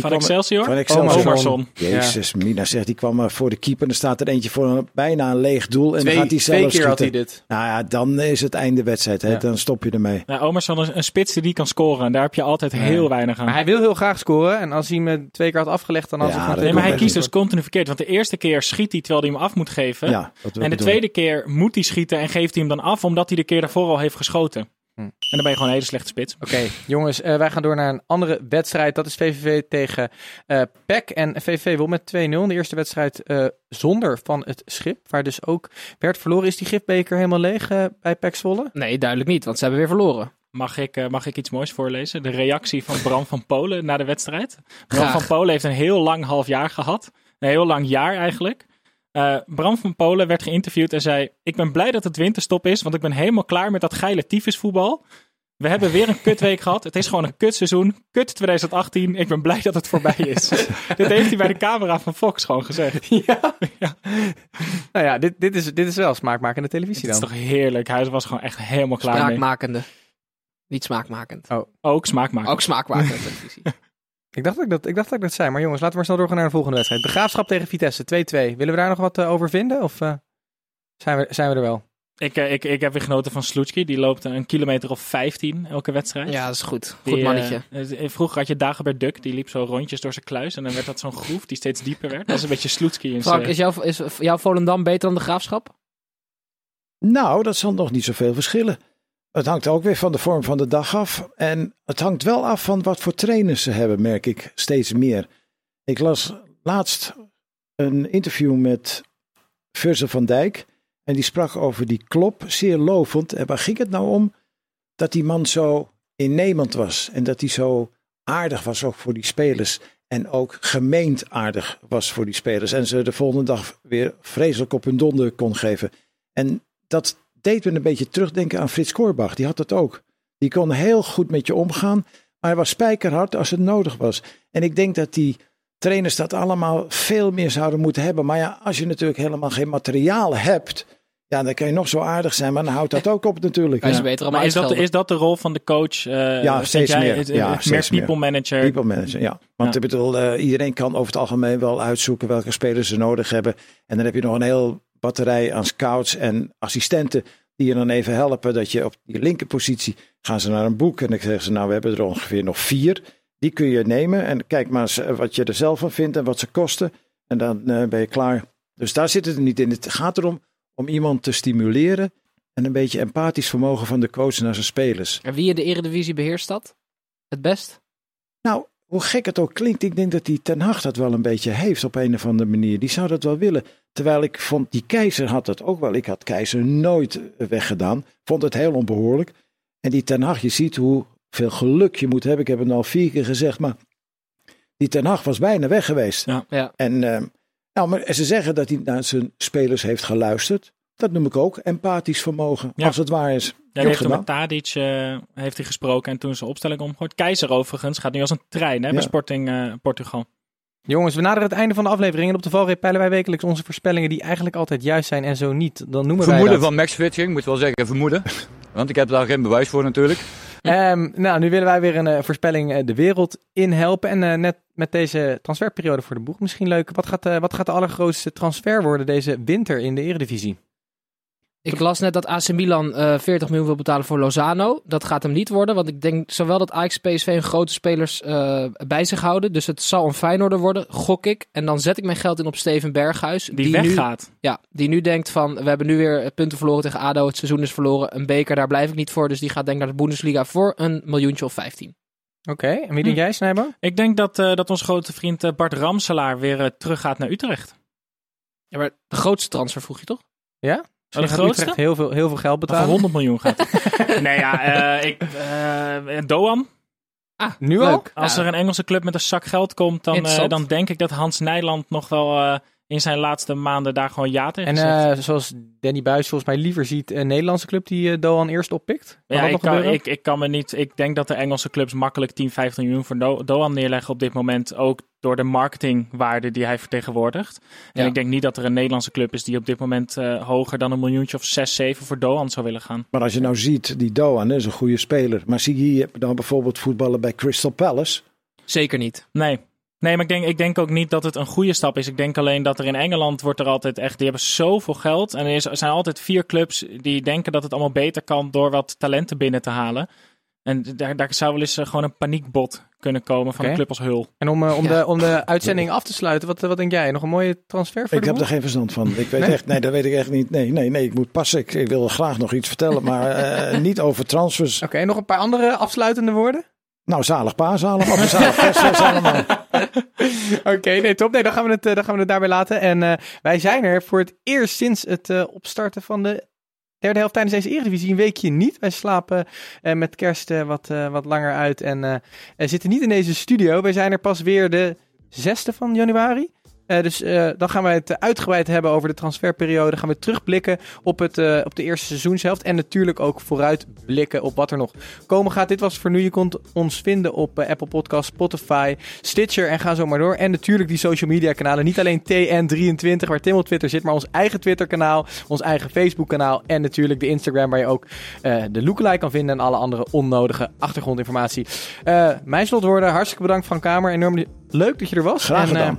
Die Van kwam- Excelsior? Van Excelsior. Omerson. Jezus, Mina zegt, die kwam maar voor de keeper. En er staat er eentje voor een, bijna een leeg doel. En Twee, dan gaat hij twee zelf keer had hij schieten. dit. Nou ja, dan is het einde wedstrijd. Hè? Ja. Dan stop je ermee. Omerson is een spits die kan scoren. En daar heb je altijd heel weinig aan. Maar hij wil heel graag scoren. En als hij hem eh, twee keer had afgelegd, dan had Ja, hij Nee, maar hij kiest dus continu verkeerd. Want de eerste keer schiet hij terwijl hij hem af moet geven. En de tweede keer moet hij schieten en geeft hij hem dan af omdat hij de keer daarvoor al heeft geschoten. Hm. En dan ben je gewoon een hele slechte spits. Oké, jongens, eh, wij gaan door naar een andere wedstrijd. Dat is VVV tegen eh PEC. En VVV wil met 2-0 in de eerste wedstrijd eh, zonder van het schip. Waar dus ook werd verloren. Is die gifbeker helemaal leeg bij PEC Zwolle? Nee, duidelijk niet, want ze hebben weer verloren. Mag ik, eh, mag ik iets moois voorlezen? De reactie van Bram van Polen na de wedstrijd. Bram Graag. van Polen heeft een heel lang half jaar gehad. Een heel lang jaar eigenlijk. Eh, Bram van Polen werd geïnterviewd en zei: Ik ben blij dat het winterstop is, want ik ben helemaal klaar met dat geile tyfusvoetbal. We hebben weer een kutweek gehad. Het is gewoon een kutseizoen. Kut 2018. Ik ben blij dat het voorbij is. Dit heeft hij bij de camera van Fox gewoon gezegd. Ja. Ja. Nou ja, dit, dit, is, dit is wel smaakmakende televisie Het is dan. toch heerlijk. Hij was gewoon echt helemaal klaar mee. Spraakmakende. Niet smaakmakend. Ook smaakmakend. Ook smaakmakende televisie. Ik dacht, dat ik, dat, ik dacht dat ik dat zei. Maar jongens, laten we maar snel doorgaan naar de volgende wedstrijd. De Graafschap tegen Vitesse, 2-2. Willen we daar nog wat eh, over vinden? Of eh, zijn, we, zijn we er wel? Ik, eh, ik, ik heb weer genoten van Sloetski. Die loopt een kilometer of 15 elke wedstrijd. Ja, dat is goed. Die, Goed mannetje. eh, vroeger had je Dagobert Duck. Die liep zo rondjes door zijn kluis. En dan werd dat zo'n groef die steeds dieper werd. Dat is een beetje Sloetski in Frank, zijn... is jouw, is jouw Volendam beter dan de Graafschap? Nou, dat zal nog niet zoveel verschillen. Het hangt ook weer van de vorm van de dag af. En het hangt wel af van wat voor trainers ze hebben, merk ik steeds meer. Ik las laatst een interview met Virgil van Dijk. En die sprak over die klop, zeer lovend. En waar ging het nou om? Dat die man zo innemend was. En dat hij zo aardig was ook voor die spelers. En ook gemeend aardig was voor die spelers. En ze de volgende dag weer vreselijk op hun donder kon geven. En dat deed me een beetje terugdenken aan Frits Korbach. Die had dat ook. Die kon heel goed met je omgaan. Maar hij was spijkerhard als het nodig was. En ik denk dat die trainers dat allemaal veel meer zouden moeten hebben. Maar ja, als je natuurlijk helemaal geen materiaal hebt. Ja, dan kan je nog zo aardig zijn. Maar dan houdt dat ook op natuurlijk. Ja. beter maar is dat, is dat de rol van de coach? eh, Ja, steeds jij? meer. Het- Ja, het- steeds meer meer. people manager. People manager, ja. Want Ja. ik bedoel, eh, iedereen kan over het algemeen wel uitzoeken welke spelers ze nodig hebben. En dan heb je nog een heel batterij aan scouts en assistenten die je dan even helpen. Dat je op die linkerpositie gaan ze naar een boek en dan zeggen ze, nou we hebben er ongeveer nog vier. Die kun je nemen en kijk maar eens eh, wat je er zelf van vindt en wat ze kosten. En dan eh, ben je klaar. Dus daar zit het niet in. Het gaat erom om iemand te stimuleren en een beetje empathisch vermogen van de coach naar zijn spelers. En wie in de Eredivisie beheerst dat? Het best? Nou, hoe gek het ook klinkt, ik denk dat die Ten Hag dat wel een beetje heeft op een of andere manier. Die zou dat wel willen. Terwijl ik vond, die keizer had dat ook wel. Ik had keizer nooit weggedaan. Vond het heel onbehoorlijk. En die Ten Hag, je ziet hoeveel geluk je moet hebben. Ik heb het al vier keer gezegd, maar die Ten Hag was bijna weg geweest. Ja. Ja. En eh, nou, maar ze zeggen dat hij naar zijn spelers heeft geluisterd. Dat noem ik ook empathisch vermogen, Ja. als het waar is. Ja, heeft met Tadic eh, heeft hij gesproken en toen zijn opstelling omgegooid. Keizer overigens gaat nu als een trein hè, bij. Sporting eh, Portugal. Jongens, we naderen het einde van de aflevering. En op de valreep peilen wij wekelijks onze voorspellingen die eigenlijk altijd juist zijn en zo niet. Dan noemen wij Vermoeden dat. van Max Fitching, moet wel zeggen vermoeden. Want ik heb daar geen bewijs voor natuurlijk. Ehm, nou, nu willen wij weer een eh, voorspelling eh, de wereld in helpen. En eh, net met deze transferperiode voor de boeg misschien leuk. Wat gaat, wat gaat de allergrootste transfer worden deze winter in de Eredivisie? Ik las net dat AC Milan eh 40 miljoen wil betalen voor Lozano. Dat gaat hem niet worden, want ik denk zowel dat Ajax PSV een grote spelers eh, bij zich houden. Dus het zal een Feyenoorder worden, gok ik. En dan zet ik mijn geld in op Steven Berghuis. Die, weggaat. ja, die nu denkt van, we hebben nu weer punten verloren tegen ADO. Het seizoen is verloren, een beker, daar blijf ik niet voor. Dus die gaat denk ik naar de Bundesliga voor een miljoentje of 15. Oké, en wie denk jij, Snijbo? Ik denk dat, eh, dat onze grote vriend eh, Bart Ramselaar weer eh, teruggaat naar Utrecht. Ja, maar de grootste transfer vroeg je toch? Ja? De gaat grootste? Utrecht heel veel, heel veel geld Of betalen. 100 miljoen gaat nee ja, eh, ik, eh, Doan. Ah, Nu leuk. ook? Als Ja. er een Engelse club met een zak geld komt, dan, eh, dan denk ik dat Hans Nijland nog wel eh, in zijn laatste maanden daar gewoon ja tegen En eh, zoals Danny Buis volgens mij liever ziet, een Nederlandse club die eh, Doan eerst oppikt. Kan Ja, dat ik nog kan, ik, ik kan me niet. Ik denk dat de Engelse clubs makkelijk 10, 15 miljoen voor Do- Doan neerleggen op dit moment. Ook door de marketingwaarde die hij vertegenwoordigt. En Ja. ik denk niet dat er een Nederlandse club is die op dit moment eh, hoger dan een miljoentje of 6, 7 voor Doan zou willen gaan. Maar als je nou ziet, die Doan is een goede speler. Maar zie je hier dan bijvoorbeeld voetballen bij Crystal Palace? Zeker niet. Nee. Nee, maar ik denk, ik denk ook niet dat het een goede stap is. Ik denk alleen dat er in Engeland wordt er altijd echt... Die hebben zoveel geld. En er, is, er zijn altijd vier clubs die denken dat het allemaal beter kan... door wat talenten binnen te halen. En daar, daar zou wel eens eh, gewoon een paniekbot kunnen komen van een club als Hul. En om, eh, om, Ja. de, om de uitzending af te sluiten, wat, wat denk jij? Nog een mooie transfer voor Ik de heb er geen verstand van. Ik weet Nee? echt, nee, dat weet ik echt niet. Nee, nee, nee, ik moet passen. Ik, ik wil graag nog iets vertellen, maar eh, niet over transfers. Oké, nog een paar andere afsluitende woorden? Nou, zalig pa, zalig zalig kerstfeest allemaal. Oké, nee, top. Nee, dan gaan we het, eh, dan gaan we het daarbij laten. En eh, wij zijn er voor het eerst sinds het eh, opstarten van de derde helft tijdens deze Eredivisie een weekje niet. Wij slapen met kerst wat, wat langer uit en zitten niet in deze studio. Wij zijn er pas weer de 6e van januari. Eh, dus eh, dan gaan wij het uitgebreid hebben over de transferperiode. Gaan we terugblikken op, het, eh, op de eerste seizoenshelft. En natuurlijk ook vooruitblikken op wat er nog komen gaat. Dit was voor nu. Je kunt ons vinden op Apple Podcasts, Spotify, Stitcher en ga zo maar door. En natuurlijk die social media kanalen. Niet alleen TN23 waar Tim op Twitter zit, maar ons eigen Twitter kanaal, ons eigen Facebook kanaal en natuurlijk de Instagram waar je ook de lookalike kan vinden en alle andere onnodige achtergrondinformatie. Mijn slotwoorden, hartstikke bedankt Frank Kamer. Enorm leuk dat je er was. Graag En, gedaan.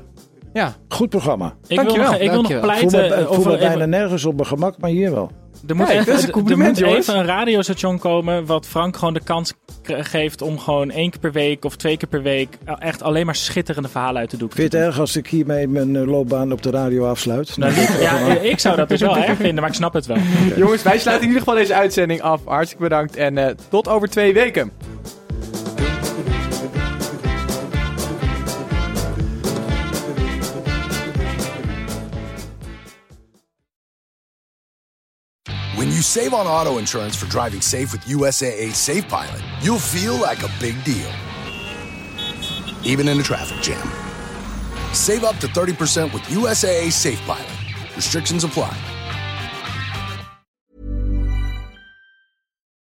Ja, Goed programma. Ik wil Dankjewel, nog, ik wil nog dankjewel. Ik voel pleiten me, eh, ik voel me over... bijna nergens op mijn gemak, maar hier wel. Er moet, is een er moet jongens. even een radiostation komen wat Frank gewoon de kans geeft om gewoon één keer per week of twee keer per week echt alleen maar schitterende verhalen uit te doen. Vind je het erg als ik hiermee mijn eh, loopbaan op de radio afsluit? Nou, ja, ik zou dat dus wel erg vinden, maar ik snap het wel. jongens, wij sluiten in ieder geval deze uitzending af. Hartstikke bedankt en eh, tot over twee weken. You save on auto insurance for driving safe with USAA Safe Pilot, you'll feel like a big deal, even in a traffic jam. Save up to 30% with USAA Safe Pilot. Restrictions apply.